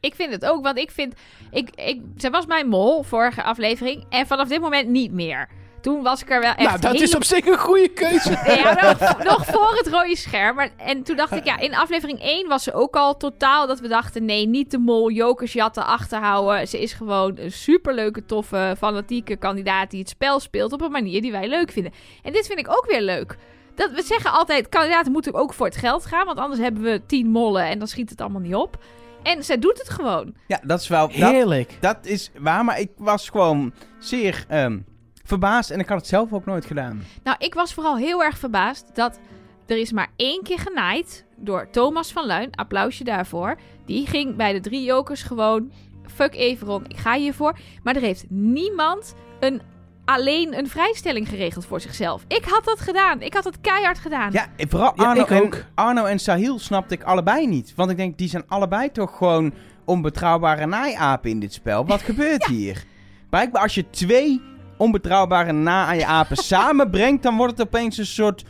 Ik vind het ook, want ik vind... Ik, ik, zij was mijn mol, vorige aflevering. En vanaf dit moment niet meer. Toen was ik er wel echt nou, dat is op zich een goede keuze. <laughs> Ja, nog, nog voor het rode scherm. Maar, en toen dacht ik, ja, in aflevering 1 was ze ook al totaal dat we dachten... nee, niet de mol, jokers jatten, achterhouden. Ze is gewoon een superleuke, toffe, fanatieke kandidaat... die het spel speelt op een manier die wij leuk vinden. En dit vind ik ook weer leuk. Dat, we zeggen altijd, kandidaten moeten ook voor het geld gaan... want anders hebben we tien mollen en dan schiet het allemaal niet op. En zij doet het gewoon. Ja, dat is wel... Dat, Heerlijk. dat is waar, maar ik was gewoon zeer ehm, verbaasd. En ik had het zelf ook nooit gedaan. Nou, ik was vooral heel erg verbaasd dat er is maar één keer genaaid door Thomas van Luin. Applausje daarvoor. Die ging bij de drie jokers gewoon, fuck Everon, ik ga hiervoor. Maar er heeft niemand een, alleen een vrijstelling geregeld voor zichzelf. Ik had dat gedaan. Ik had het keihard gedaan. Ja, vooral Ja, Arno, ik en, ook. Arno en Sahil snapte ik allebei niet. Want ik denk, die zijn allebei toch gewoon onbetrouwbare naaiapen in dit spel. Wat <laughs> gebeurt hier? Blijkbaar als je twee onbetrouwbare na-apen <laughs> samenbrengt... dan wordt het opeens een soort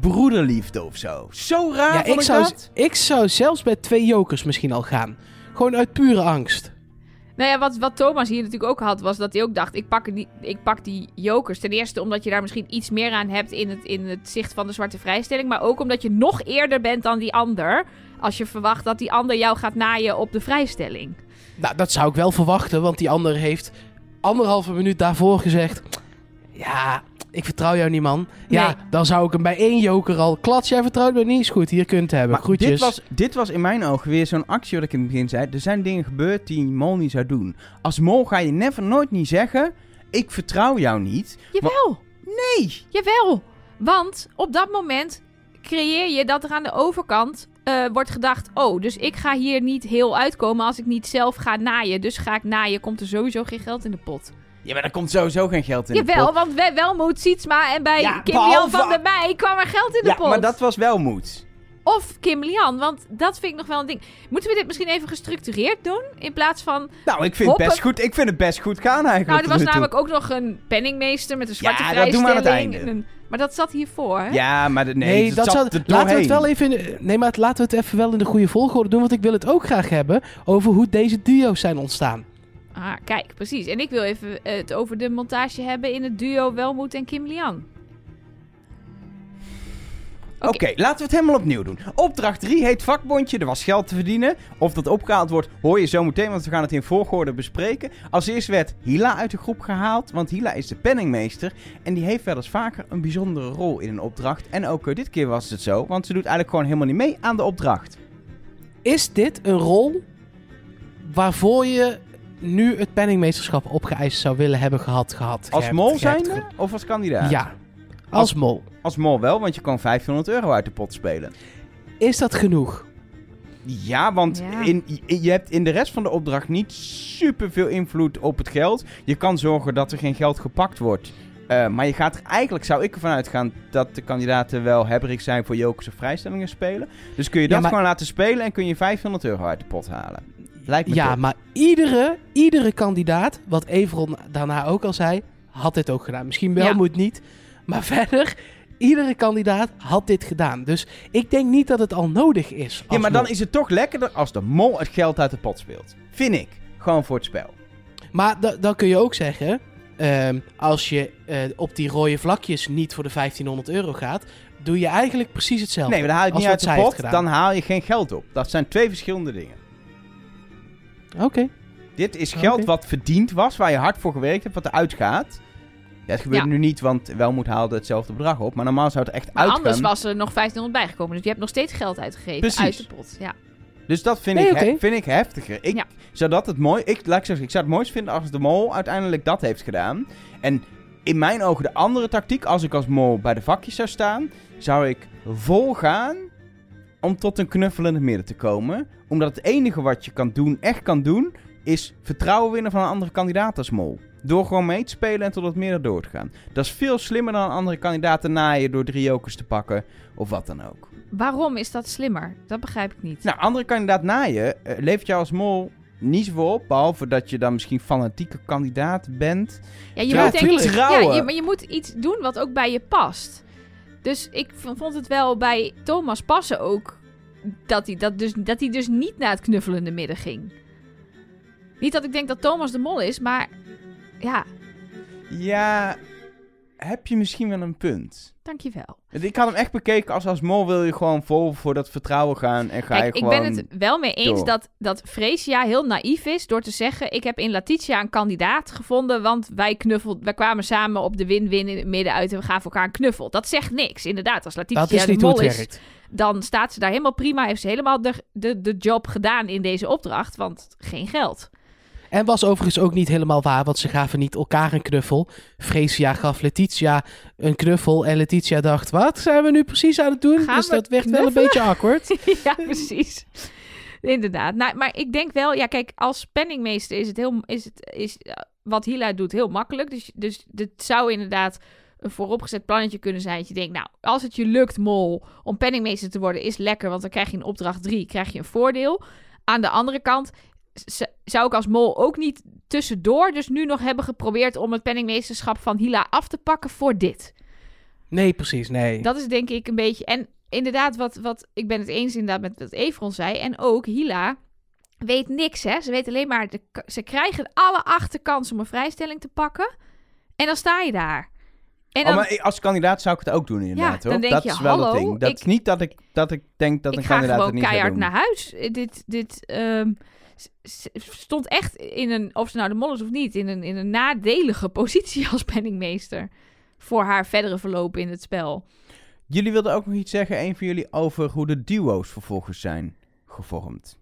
broederliefde of zo. Zo raar Ja, ik ik zou, dat. ik zou zelfs bij twee jokers misschien al gaan. Gewoon uit pure angst. Nou ja, wat, wat Thomas hier natuurlijk ook had, was dat hij ook dacht: ik pak, die, ik pak die jokers. Ten eerste omdat je daar misschien iets meer aan hebt in het, in het zicht van de zwarte vrijstelling. Maar ook omdat je nog eerder bent dan die ander. Als je verwacht dat die ander jou gaat naaien op de vrijstelling. Nou, dat zou ik wel verwachten, want die ander heeft anderhalve minuut daarvoor gezegd... Ja, ik vertrouw jou niet, man. Ja, Nee. dan zou ik hem bij één joker al... Klats, jij vertrouwt me niet, is goed, hier kunt het hebben. Maar Groetjes. dit was, dit was in mijn ogen weer zo'n actie wat ik in het begin zei. Er zijn dingen gebeurd die mol niet zou doen. Als mol ga je never nooit niet zeggen... Ik vertrouw jou niet. Jawel, Nee! jawel. Want op dat moment creëer je dat er aan de overkant eh, wordt gedacht: oh, dus ik ga hier niet heel uitkomen als ik niet zelf ga naaien. Dus ga ik naaien, komt er sowieso geen geld in de pot. Ja, maar er komt sowieso geen geld in de Jawel, pot. want wij Welmoed, Sietsma en bij Ja, Kim Jan behalve- van der Meij kwam er geld in de Ja, pot. maar dat was wel moed. Of Kim Lian, want dat vind ik nog wel een ding. Moeten we dit misschien even gestructureerd doen? In plaats van... Nou, ik vind, het best goed, ik vind het best goed gaan eigenlijk. Nou, er was toe. namelijk ook nog een penningmeester met een zwarte Ja, dat doen we aan het einde. een- Maar dat zat hiervoor, hè? Ja, maar de, nee, Nee, dat zat er laten we het doorheen. wel even in de, nee, maar laten we het even wel in de goede volgorde doen, want ik wil het ook graag hebben over hoe deze duo's zijn ontstaan. Ah, kijk, precies. En ik wil even het over de montage hebben in het duo Welmoed en Kim Lian. Oké, laten we het helemaal opnieuw doen. Opdracht 3 heet vakbondje. Er was geld te verdienen. Of dat opgehaald wordt, hoor je zo meteen, want we gaan het in volgorde bespreken. Als eerst werd Hila uit de groep gehaald, want Hila is de penningmeester. En die heeft wel eens vaker een bijzondere rol in een opdracht. En ook eh, dit keer was het zo, want ze doet eigenlijk gewoon helemaal niet mee aan de opdracht. Is dit een rol waarvoor je nu het penningmeesterschap opgeëist zou willen hebben gehad? gehad Als mol zijnde of als kandidaat? Ja, als mol. Als mol wel, want je kan 500 euro uit de pot spelen. Is dat genoeg? Ja, want Ja. In, je hebt in de rest van de opdracht niet super veel invloed op het geld. Je kan zorgen dat er geen geld gepakt wordt. Eh, maar je gaat er eigenlijk, zou ik ervan uitgaan, dat de kandidaten wel hebberig zijn voor jokers of vrijstellingen spelen. Dus kun je Ja, dat maar- gewoon laten spelen en kun je 500 euro uit de pot halen. Lijkt me Ja, top. maar iedere, iedere kandidaat, wat Everon daarna ook al zei, had dit ook gedaan. Misschien wel, Ja. moet niet. Maar verder, iedere kandidaat had dit gedaan. Dus ik denk niet dat het al nodig is. Ja, maar dan is het toch lekkerder als de mol het geld uit de pot speelt. Vind ik. Gewoon voor het spel. Maar da- dan kun je ook zeggen, ehm, als je eh, op die rode vlakjes niet voor de 1500 euro gaat, doe je eigenlijk precies hetzelfde. Nee, maar dan haal je niet uit de pot, dan haal je geen geld op. Dat zijn twee verschillende dingen. Oké. Dit is geld wat verdiend was, waar je hard voor gewerkt hebt, wat eruit gaat. Het gebeurt Ja. nu niet, want Welmoed haalde hetzelfde bedrag op. Maar normaal zou het echt Maar uitgaan. anders was er nog 1500 bijgekomen. Dus je hebt nog steeds geld uitgegeven Precies. uit de pot. Ja. Dus dat vind, Nee, ik, vind ik heftiger. Ik Ja. zou dat het mooi. Ik, laat ik, zeggen, ik zou het mooist vinden als de mol uiteindelijk dat heeft gedaan. En in mijn ogen de andere tactiek, als ik als mol bij de vakjes zou staan, zou ik vol gaan om tot een knuffel in het midden te komen. Omdat het enige wat je kan doen, echt kan doen, is vertrouwen winnen van een andere kandidaat als mol. Door gewoon mee te spelen en tot het midden door te gaan. Dat is veel slimmer dan een andere kandidaat naaien door drie jokers te pakken of wat dan ook. Waarom is dat slimmer? Dat begrijp ik niet. Nou, andere kandidaat naaien eh, levert jou als mol niet zoveel op. Behalve dat je dan misschien fanatieke kandidaat bent. Ja, je moet denk ja, je, maar je moet iets doen wat ook bij je past. Dus ik vond het wel bij Thomas passen ook dat hij, dat dus, dat hij dus niet naar het knuffelende midden ging. Niet dat ik denk dat Thomas de mol is, maar ja, Ja, heb je misschien wel een punt. dankjewel. Ik had hem echt bekeken als als mol wil je gewoon vol voor dat vertrouwen gaan. En ga Kijk, je ik gewoon... ben het wel mee eens door. dat, dat Freesia heel naïef is door te zeggen... ik heb in Letitia een kandidaat gevonden... want wij, knuffel, wij kwamen samen op de win-win in het midden uit... en we gaven elkaar een knuffel. Dat zegt niks, inderdaad. Als Letitia Dat is de mol is, werkt. dan staat ze daar helemaal prima. Heeft ze helemaal de, de, de job gedaan in deze opdracht, want geen geld. En was overigens ook niet helemaal waar, want ze gaven niet elkaar een knuffel. Freesia gaf Letitia een knuffel en Letitia dacht, wat zijn we nu precies aan het doen? Gaan dus dat werd wel een beetje awkward. <laughs> ja, precies. Inderdaad. Nou, maar ik denk wel, ja, kijk, als penningmeester is het heel, is het, is eh, wat Hila doet heel makkelijk. Dus, dus dit zou inderdaad een vooropgezet plannetje kunnen zijn. Dat je denkt, nou, als het je lukt, mol, om penningmeester te worden, is lekker. Want dan krijg je in opdracht 3, krijg je een voordeel. Aan de andere kant zou ik als mol ook niet tussendoor dus nu nog hebben geprobeerd om het penningmeesterschap van Hila af te pakken voor dit. Nee, precies, nee. Dat is denk ik een beetje. En inderdaad, wat, wat ik ben het eens inderdaad met wat Evron zei. En ook Hila weet niks, hè? Ze weet alleen maar. De, ze krijgen alle acht de kans om een vrijstelling te pakken. En dan sta je daar. En dan, Oh, maar ik- als kandidaat zou ik het ook doen inderdaad, dan hoor. denk Dat je, is wel het ding. Dat ik- is niet dat ik, dat ik denk dat ik een ga kandidaat het gewoon niet gaat keihard naar huis. Dit, dit ehm, stond echt in een, of ze nou de mol is of niet, in een, in een nadelige <laughs> positie als penningmeester. Voor haar verdere verloop in het spel. Jullie wilden ook nog iets zeggen, een van jullie, over hoe de duo's vervolgens zijn gevormd.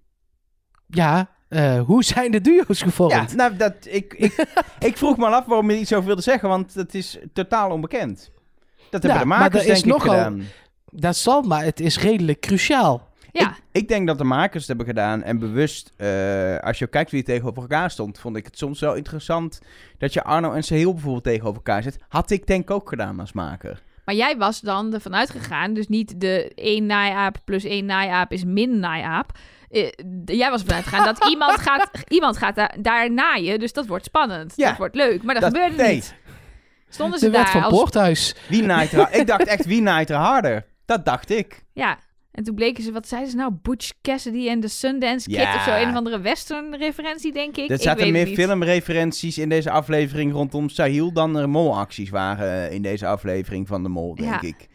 Ja, eh, hoe zijn de duo's gevormd? Ja, nou, dat, ik, ik, <laughs> ik vroeg me af waarom je iets over wilde zeggen, want het is totaal onbekend. Dat hebben Ja, de maar makers er denk is ik nogal- gedaan. Dat zal, maar het is redelijk cruciaal. Ja, Ik, ik denk dat de makers het hebben gedaan en bewust, eh, als je kijkt wie tegenover elkaar stond, vond ik het soms wel interessant dat je Arno en Sehil bijvoorbeeld tegenover elkaar zet. Had ik denk ik ook gedaan als maker. Maar jij was dan ervan uitgegaan, dus niet de één naaiaap plus één naaiaap is min naaiaap. Eh, jij was ervan uitgegaan dat <laughs> iemand gaat, iemand gaat daar, daar naaien, dus dat wordt spannend. Ja. Dat wordt leuk, maar dat, Dat- gebeurde nee. niet. Stonden ze De wet daar van als... Poorthuis. Wie naait er, ik dacht echt, wie naait er harder? Dat dacht ik. Ja, en toen bleken ze, wat zeiden ze nou? Butch Cassidy en de Sundance Kid Ja. of zo. Een of andere western referentie, denk ik. Er ik zaten weet meer het niet. filmreferenties in deze aflevering rondom Sahil dan er molacties waren eh, in deze aflevering van de mol, denk Ja. ik.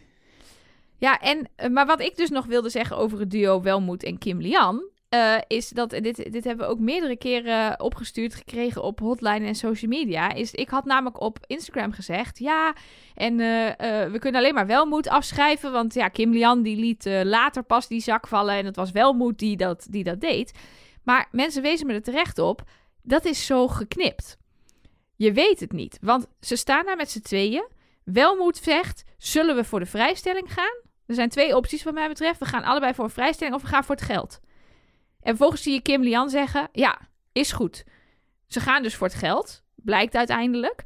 Ja, en, eh, maar wat ik dus nog wilde zeggen over het duo Welmoed en Kim Lian... eh, is dat, dit, dit hebben we ook meerdere keren opgestuurd gekregen op hotline en social media... is ik had namelijk op Instagram gezegd... ja, en eh, eh, we kunnen alleen maar Welmoed afschrijven... want ja, Kim Lian die liet later pas die zak vallen... en het was Welmoed die dat, die dat deed. Maar mensen wezen me er terecht op... dat is zo geknipt. Je weet het niet, want ze staan daar met z'n tweeën... Welmoed zegt, zullen we voor de vrijstelling gaan? Er zijn twee opties wat mij betreft. We gaan allebei voor een vrijstelling of we gaan voor het geld. En vervolgens zie je Kim Lian zeggen, ja, is goed. Ze gaan dus voor het geld, blijkt uiteindelijk.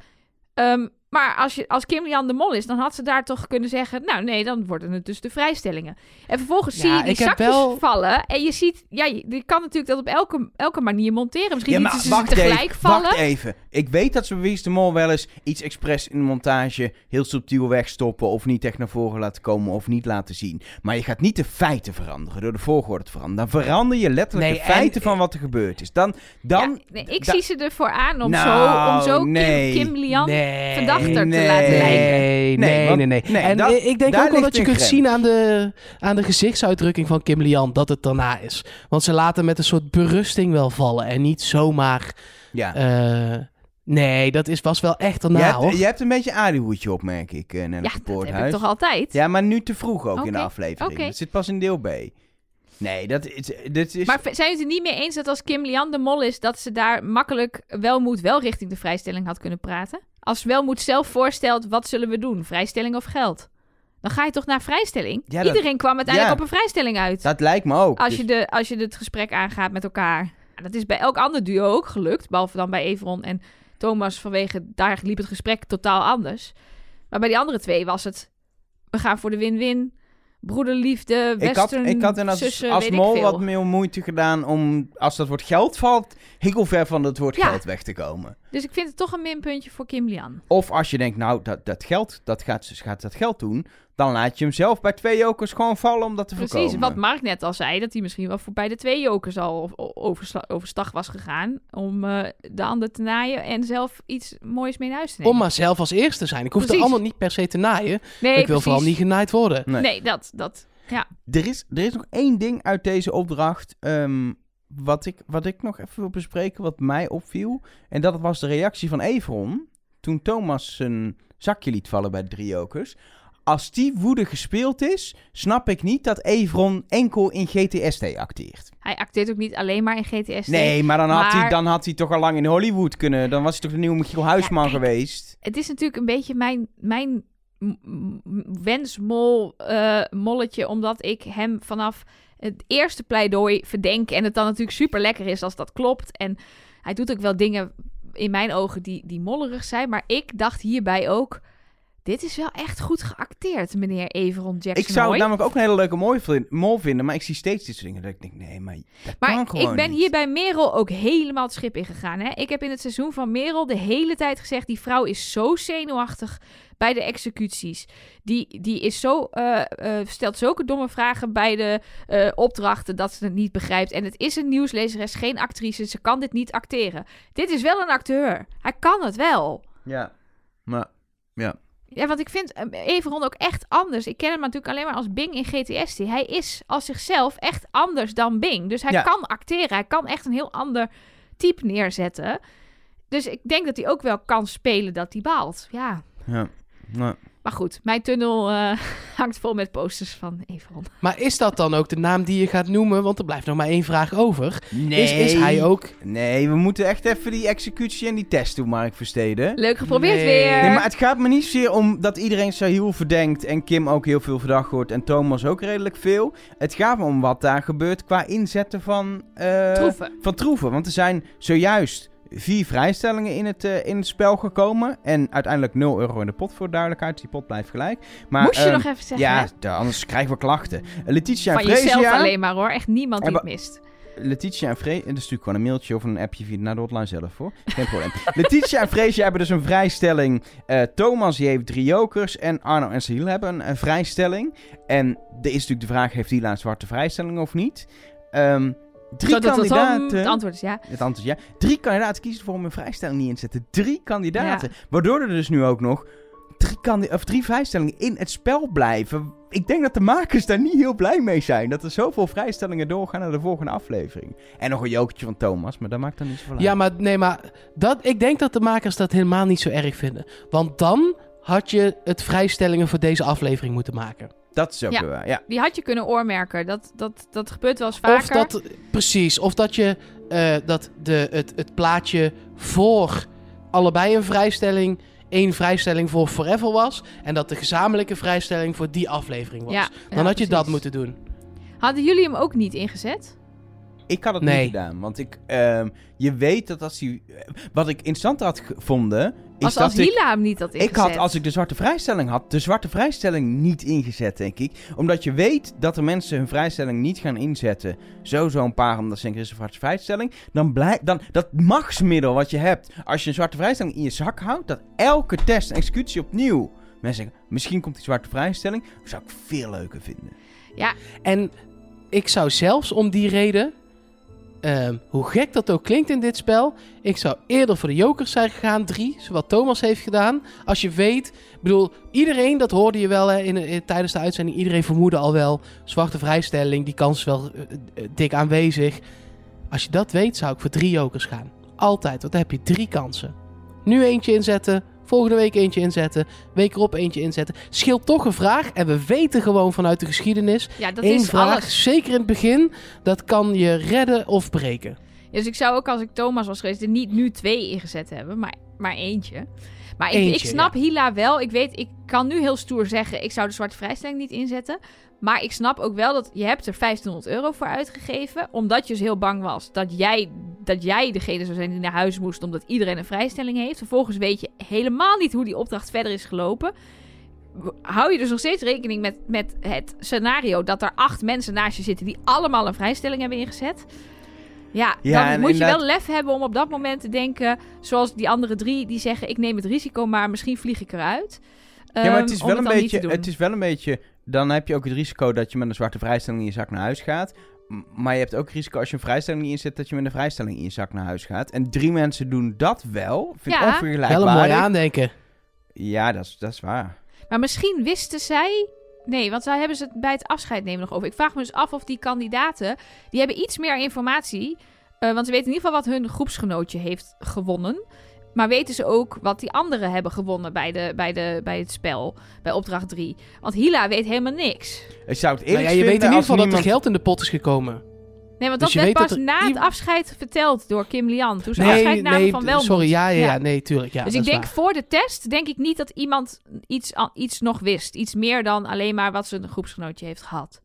Ehm, Maar als, je, als Kim Lian de Mol is, dan had ze daar toch kunnen zeggen... Nou nee, dan worden het dus de vrijstellingen. En vervolgens Ja, zie je die zakjes wel- vallen. En je ziet... Ja, je, kan natuurlijk dat op elke, elke manier monteren. Misschien Ja, niet ze tegelijk even, vallen. wacht even. Ik weet dat ze bij de Mol wel eens iets expres in de montage heel subtiel wegstoppen of niet echt naar voren laten komen of niet laten zien. Maar je gaat niet de feiten veranderen door de volgorde te veranderen. Dan verander je letterlijk Nee, de feiten en- van wat er gebeurd is. Dan, dan... Ja, nee, ik zie ze ervoor aan om Nou, zo, om zo nee. Kim, Kim Lian nee, verdachter te nee. laten lijken. Nee, Nee, nee, want- nee, nee. nee, en dat- ik denk ook wel dat je kunt grens. zien aan de, aan de gezichtsuitdrukking van Kim Lian dat het daarna is. Want ze laten met een soort berusting wel vallen en niet zomaar... Ja. eh, nee, dat is, was wel echt daarna, je, hebt, hoor. je hebt een beetje aardehoedje op, merk ik, uh, Ja, dat heb ik toch altijd? Ja, maar nu te vroeg ook in de aflevering. oké. Het zit pas in deel B. Nee, dat is... Dit is Maar zijn jullie het er niet mee eens dat als Kim Lian de mol is... dat ze daar makkelijk Welmoed wel richting de vrijstelling had kunnen praten? Als Welmoed zelf voorstelt, wat zullen we doen? Vrijstelling of geld? Dan ga je toch naar vrijstelling? Ja, dat- Iedereen kwam uiteindelijk ja. op een vrijstelling uit. dat lijkt me ook. als, Dus- je de, als je het gesprek aangaat met elkaar. Dat is bij elk ander duo ook gelukt. Behalve dan bij Everon en Thomas vanwege... daar liep het gesprek totaal anders. Maar bij die andere twee was het... we gaan voor de win-win... Broederliefde, ik had, western, ik had inderdaad zussen, als mol wat meer moeite gedaan om, als dat woord geld valt, heel ver van het woord Ja. geld weg te komen. Dus ik vind het toch een minpuntje voor Kim Lian. Of als je denkt, nou, dat, dat geld, dat gaat, ze gaat dat geld doen, dan laat je hem zelf bij twee jokers gewoon vallen om dat te Precies, voorkomen. wat Mark net al zei, dat hij misschien wel voor bij de twee jokers al overstag was gegaan om eh, de ander te naaien en zelf iets moois mee naar huis te nemen. Om maar zelf als eerste te zijn. Ik hoef er Precies. allemaal niet per se te naaien. nee, ik wil precies. vooral niet genaaid worden. Nee. Nee, dat, dat, ja. Er, is, er is nog één ding uit deze opdracht ehm, wat, ik, wat ik nog even wil bespreken, wat mij opviel. En dat was de reactie van Everon toen Thomas zijn zakje liet vallen bij de drie jokers. Als die woede gespeeld is, snap ik niet dat Everon enkel in GTST acteert. Hij acteert ook niet alleen maar in GTS. Nee, maar dan, Had hij, dan had hij toch al lang in Hollywood kunnen. Dan was hij toch de nieuwe Michiel Huisman kijk, geweest. Het is natuurlijk een beetje mijn, mijn wensmol eh, molletje, omdat ik hem vanaf het eerste pleidooi verdenk. En het dan natuurlijk super lekker is als dat klopt. En hij doet ook wel dingen in mijn ogen die, die mollerig zijn. Maar ik dacht hierbij ook. Dit is wel echt goed geacteerd, meneer Everon Jackson. Ik zou het namelijk ook een hele leuke mooi mol vinden. Maar ik zie steeds dit soort dingen dat ik denk, nee, maar dat Maar kan gewoon ik ben niet. hier bij Merel ook helemaal het schip ingegaan. Hè? Ik heb in het seizoen van Merel de hele tijd gezegd... die vrouw is zo zenuwachtig bij de executies. Die, die is zo, eh, eh, stelt zulke domme vragen bij de eh, opdrachten... dat ze het niet begrijpt. En het is een nieuwslezeres, geen actrice. Ze kan dit niet acteren. Dit is wel een acteur. Hij kan het wel. Ja, maar... Ja, want ik vind eh, Everon ook echt anders. Ik ken hem natuurlijk alleen maar als Bing in GTST. Hij is als zichzelf echt anders dan Bing. Dus hij Ja. kan acteren. Hij kan echt een heel ander type neerzetten. Dus ik denk dat hij ook wel kan spelen dat hij baalt. Ja. Ja, nou, Maar goed, mijn tunnel eh, <laughs> hangt vol met posters van Everon. Maar is dat dan ook de naam die je gaat noemen? Want er blijft nog maar één vraag over. nee. Is, is hij ook... Nee, we moeten echt even die executie en die test doen, Mark Versteden. Leuk geprobeerd Nee. weer. Nee, maar het gaat me niet zozeer om dat iedereen Sahil verdenkt en Kim ook heel veel verdacht wordt en Thomas ook redelijk veel. Het gaat me om wat daar gebeurt qua inzetten van... eh, Troeven. Van troeven, want er zijn zojuist vier vrijstellingen in het, eh, in het spel gekomen en uiteindelijk 0 euro in de pot voor duidelijkheid. Die pot blijft gelijk. Maar, Moest je ehm, nog even zeggen, Ja, anders krijgen we klachten. Eh, Letitia en Van jezelf Fresia... alleen maar hoor. Echt niemand die het mist. Letitia en Fresia... Dat is natuurlijk gewoon een mailtje of een appje via naar de hotline zelf, hoor. Geen probleem. <laughs> Letitia en Fresia hebben dus een vrijstelling. Eh, Thomas die heeft drie jokers. En Arno en Sahil hebben een, een vrijstelling. En er is natuurlijk de vraag, heeft Hila een zwarte vrijstelling of niet? Ehm, drie kandidaten... Het antwoord is ja. Het antwoord is ja. Drie kandidaten kiezen ervoor om een vrijstelling niet in te zetten. Drie kandidaten. Waardoor er dus nu ook nog drie, kandi- of drie vrijstellingen in het spel blijven. Ik denk dat de makers daar niet heel blij mee zijn. Dat er zoveel vrijstellingen doorgaan naar de volgende aflevering. En nog een jokertje van Thomas, maar dat maakt dan niet zoveel uit. Ja, maar nee, maar dat, ik denk dat de makers dat helemaal niet zo erg vinden. Want dan had je het vrijstellingen voor deze aflevering moeten maken. Dat is ook Ja. weer waar. Ja. Die had je kunnen oormerken. Dat, dat, dat gebeurt wel eens vaker. Of dat, precies, of dat je eh, dat de, het, het plaatje voor allebei een vrijstelling, één vrijstelling voor Forever was. En dat de gezamenlijke vrijstelling voor die aflevering was. Ja, dan ja, had je dat moeten doen. Hadden jullie hem ook niet ingezet? Ik had het Nee. niet gedaan. Want ik, ehm, je weet dat als hij... Wat ik interessant had gevonden... Is Als, dat als ik, Hila hem niet had ik ingezet. had, als ik de zwarte vrijstelling had, de zwarte vrijstelling niet ingezet, denk ik. Omdat je weet dat er mensen hun vrijstelling niet gaan inzetten. Sowieso een paar, omdat ze denken, is een zwarte vrijstelling. Dan blijkt, dan, dat machtsmiddel wat je hebt, als je een zwarte vrijstelling in je zak houdt, dat elke test en executie opnieuw... Mensen zeggen, misschien komt die zwarte vrijstelling. zou ik veel leuker vinden. En ik zou zelfs om die reden, ehm, hoe gek dat ook klinkt in dit spel, ik zou eerder voor de jokers zijn gegaan, drie, zoals Thomas heeft gedaan. Als je weet, ik bedoel, iedereen, dat hoorde je wel hè, in, tijdens de uitzending, iedereen vermoedde al wel, zwarte vrijstelling, die kans is wel eh, eh, dik aanwezig. Als je dat weet, zou ik voor drie jokers gaan. Altijd, want dan heb je drie kansen. Nu eentje inzetten, volgende week eentje inzetten, week erop eentje inzetten. Scheelt toch een vraag en we weten gewoon vanuit de geschiedenis Ja, dat Eén is vraag, alles. zeker in het begin, dat kan je redden of breken. Dus ik zou ook als ik Thomas was geweest er niet nu twee ingezet hebben, maar, maar eentje. Maar ik, ik snap Hila wel. Ik weet, ik kan nu heel stoer zeggen, ik zou de zwarte vrijstelling niet inzetten. Maar ik snap ook wel dat je hebt er 1500 euro voor uitgegeven. Omdat je dus heel bang was dat jij, dat jij degene zou zijn die naar huis moest. Omdat iedereen een vrijstelling heeft. Vervolgens weet je helemaal niet hoe die opdracht verder is gelopen. Hou je dus nog steeds rekening met, met het scenario dat er acht mensen naast je zitten die allemaal een vrijstelling hebben ingezet. Ja, Ja, dan en moet je wel lef hebben om op dat moment te denken, zoals die andere drie die zeggen: ik neem het risico, maar misschien vlieg ik eruit. Ja, maar Ehm, het is, om wel een beetje, het is wel een beetje... Dan heb je ook het risico dat je met een zwarte vrijstelling in je zak naar huis gaat. Maar je hebt ook het risico als je een vrijstelling niet inzet... dat je met een vrijstelling in je zak naar huis gaat. En drie mensen doen dat wel. Vind ik Ja. onvergelijkbaar. Wel een mooi aandenken. Ja, dat is, dat is waar. Maar misschien wisten zij. Nee, want zij hebben ze het bij het afscheid nemen nog over. Ik vraag me dus af of die kandidaten. die hebben iets meer informatie. eh, want ze weten in ieder geval wat hun groepsgenootje heeft gewonnen. Maar weten ze ook wat die anderen hebben gewonnen bij, de, bij, de, bij het spel, bij opdracht 3? Want Hila weet helemaal niks. Ik zou het Nou ja, je weet in ieder geval dat er geld in de pot is gekomen. Nee, want Dus dat werd pas dat er na het afscheid verteld door Kim Lian. Toen ze afscheid namen van Welmond. sorry, ja, ja, Ja. ja, nee, tuurlijk. Ja, dus ik denk waar. voor de test, denk ik niet dat iemand iets, iets nog wist. Iets meer dan alleen maar wat zijn groepsgenootje heeft gehad.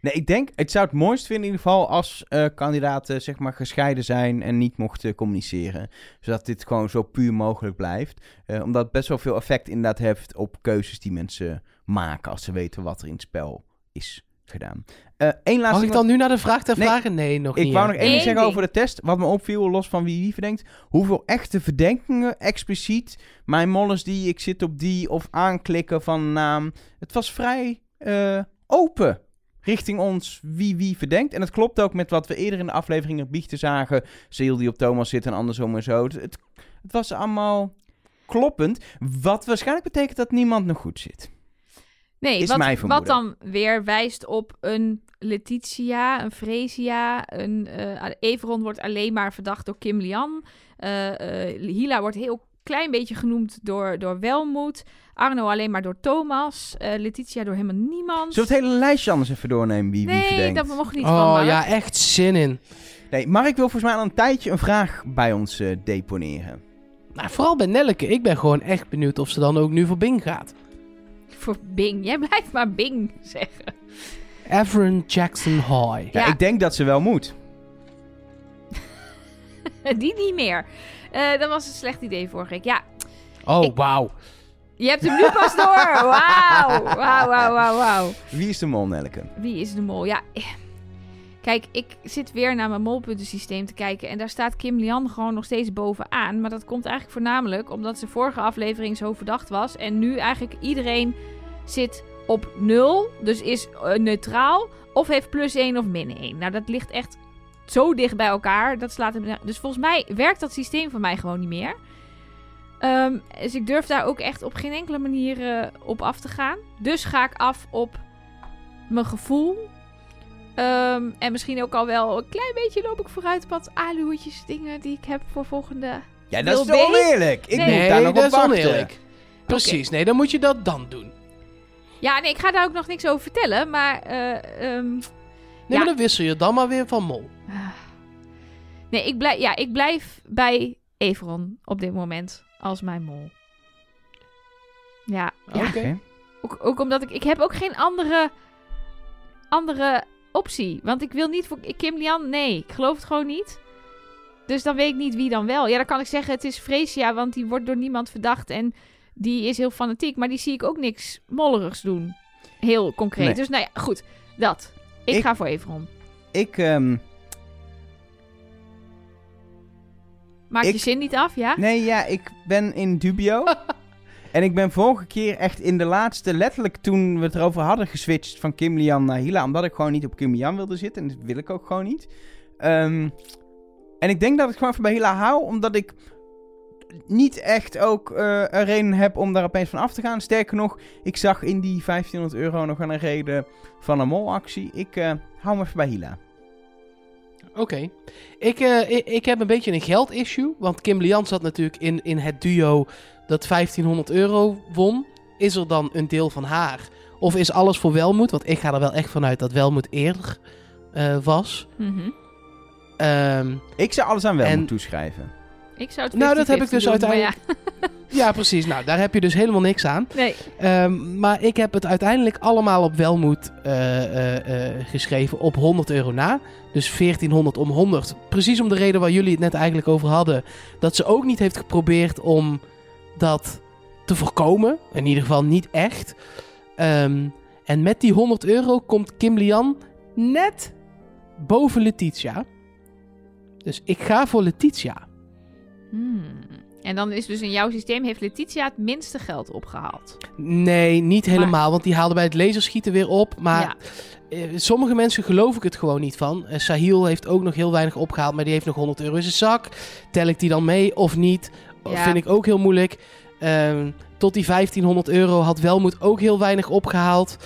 Nee, ik denk, het zou het mooist vinden in ieder geval als eh, kandidaten zeg maar gescheiden zijn en niet mochten communiceren. Zodat dit gewoon zo puur mogelijk blijft. Eh, omdat het best wel veel effect inderdaad heeft op keuzes die mensen maken als ze weten wat er in het spel is gedaan. Eén laatste Mag ik dan nu naar de vraag ter Nee, vragen? Nee, nog Ik niet. wou ja. nog één ding zeggen over de test. Wat me opviel, los van wie wie verdenkt. Hoeveel echte verdenkingen expliciet. Mijn molles die, ik zit op die. Of aanklikken van naam. Het was vrij eh, open richting ons wie wie verdenkt. En het klopt ook met wat we eerder in de afleveringen biechten zagen. Zeel die op Thomas zit en andersom en zo. Het, het, het was allemaal kloppend. Wat waarschijnlijk betekent dat niemand nog goed zit. Nee, Is wat, mijn wat vermoeden. dan weer wijst op een Letitia, een Fresia. Een, eh Everon wordt alleen maar verdacht door Kim Lian. Eh, eh, Hila wordt heel klein beetje genoemd door, door Welmoed. Arno alleen maar door Thomas. Eh, Letitia door helemaal niemand. Zullen we het hele lijstje anders even doornemen wie wie nee, dat mocht niet van Oh ja, echt zin in. Nee, Mark wil volgens mij al een tijdje een vraag bij ons eh, deponeren. Nou, vooral bij Nelleke. Ik ben gewoon echt benieuwd of ze dan ook nu voor Bing gaat. Voor Bing. Jij blijft maar Bing zeggen. Avron Jackson High. Ja, Ja. ik denk dat ze wel moet. <laughs> Die niet meer. Eh, dat was een slecht idee vorige week. Ja, Oh, Ik- wauw. je hebt hem nu pas door. <laughs> Wauw. Wauw, wauw, wauw, wauw. Wie is de mol, Nelke? Wie is de mol? Ja, eh, kijk, ik zit weer naar mijn molpuntensysteem te kijken. En daar staat Kim Lian gewoon nog steeds bovenaan. Maar dat komt eigenlijk voornamelijk omdat ze vorige aflevering zo verdacht was. En nu eigenlijk iedereen zit op nul. Dus is eh, neutraal. Of heeft plus 1 of min 1. Nou, dat ligt echt zo dicht bij elkaar. Dat slaat. Dus volgens mij werkt dat systeem voor mij gewoon niet meer. Ehm, dus ik durf daar ook echt op geen enkele manier eh, op af te gaan. Dus ga ik af op mijn gevoel. Ehm, en misschien ook al wel een klein beetje loop ik vooruit op wat aluhoedjes dingen die ik heb voor volgende. Ja, dat is toch B? oneerlijk? Ik Nee. moet daar nog dat op is wachten. oneerlijk. Precies, nee, dan moet je dat dan doen. Ja, nee, ik ga daar ook nog niks over vertellen. Maar eh, ehm, Nee, Ja. maar dan wissel je dan maar weer van mol. nee, ik blijf, ja, ik blijf bij Everon op dit moment als mijn mol. Ja, ja. Oké. Oké. Ook, ook omdat ik... Ik heb ook geen andere... Andere optie. Want ik wil niet voor Kim Lian. Nee, ik geloof het gewoon niet. Dus dan weet ik niet wie dan wel. Ja, dan kan ik zeggen het is Freesia, want die wordt door niemand verdacht. En die is heel fanatiek. Maar die zie ik ook niks mollerigs doen. Heel concreet. Nee. Dus nou ja, goed. Dat. Ik, Ik- ga voor Everon. Ik, ehm, Maak Ik- je zin niet af, ja? nee, ja, ik ben in dubio. <laughs> en ik ben vorige keer echt in de laatste, letterlijk toen we het erover hadden, geswitcht van Kim Lian naar Hila. Omdat ik gewoon niet op Kim Lian wilde zitten. En dat wil ik ook gewoon niet. Ehm, en ik denk dat ik gewoon even bij Hila hou, omdat ik niet echt ook eh, een reden heb om daar opeens van af te gaan. Sterker nog, ik zag in die 1500 euro nog een reden van een molactie. Ik eh, hou me even bij Hila. Oké. Ik, eh, ik, ik heb een beetje een geldissue. Want Kim Lian zat natuurlijk in, in het duo dat 1500 euro won. Is er dan een deel van haar? Of is alles voor Welmoed? Want ik ga er wel echt vanuit dat Welmoed eerder eh, was. Mhm. Ehm, Ik zou alles aan wel En- moeten toeschrijven. Ik zou het Nou, dat heb ik 50-50 dus doen, uiteindelijk- <laughs> ja, precies. Nou, daar heb je dus helemaal niks aan. Nee, Ehm, maar ik heb het uiteindelijk allemaal op Welmoed eh, eh, eh, geschreven op 100 euro na. Dus 1400 om 100. Precies om de reden waar jullie het net eigenlijk over hadden. Dat ze ook niet heeft geprobeerd om dat te voorkomen. In ieder geval niet echt. Ehm, en met die 100 euro komt Kim Lian net boven Letitia. Dus ik ga voor Letitia. Hmm. En dan is dus in jouw systeem heeft Letitia het minste geld opgehaald. Nee, niet helemaal. Want die haalde bij het laserschieten weer op. Maar ja. Eh, sommige mensen geloof ik het gewoon niet van. Eh, Sahil heeft ook nog heel weinig opgehaald, maar die heeft nog 100 euro in zijn zak. Tel ik die dan mee of niet? Ja. Vind ik ook heel moeilijk. Ehm, tot die 1500 euro had Welmoed ook heel weinig opgehaald.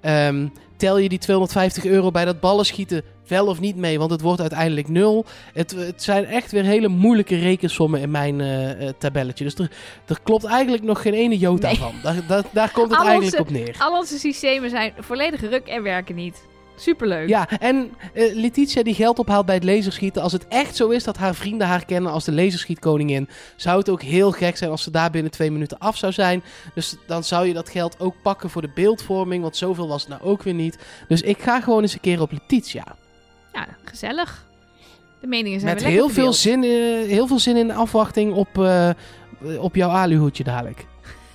Ehm, tel je die 250 euro bij dat ballenschieten wel of niet mee, want het wordt uiteindelijk nul. Het, het zijn echt weer hele moeilijke rekensommen in mijn eh, eh, tabelletje. Dus er, er klopt eigenlijk nog geen ene jota Nee. van. Daar, daar, daar komt het Al eigenlijk onze- op neer. Al onze systemen zijn volledig ruk en werken niet. Superleuk. Ja, en eh, Letitia die geld ophaalt bij het laserschieten. Als het echt zo is dat haar vrienden haar kennen als de laserschietkoningin, zou het ook heel gek zijn als ze daar binnen twee minuten af zou zijn. Dus dan zou je dat geld ook pakken voor de beeldvorming, want zoveel was het nou ook weer niet. Dus ik ga gewoon eens een keer op Letitia. Ja, gezellig. De meningen zijn Met heel veel, zin, eh, heel veel zin in de afwachting op, eh, op jouw aluhoedje dadelijk.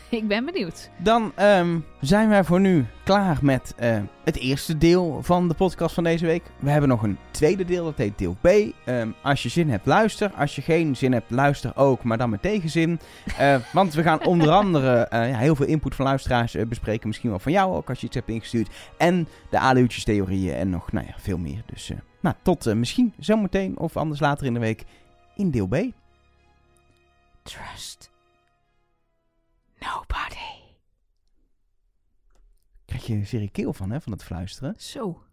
<laughs> Ik ben benieuwd. Dan ehm, zijn wij voor nu klaar met eh, het eerste deel van de podcast van deze week. We hebben nog een tweede deel, dat heet deel B. Ehm, als je zin hebt, luister. Als je geen zin hebt, luister ook, maar dan met tegenzin. Eh, <laughs> want we gaan onder andere eh, ja, heel veel input van luisteraars bespreken. Misschien wel van jou ook, als je iets hebt ingestuurd. En de aluutjes theorieën en nog nou ja, veel meer. Dus nou, tot misschien zometeen of anders later in de week in deel B. Trust. Nobody. Krijg je serie keel van, hè, van het fluisteren. Zo.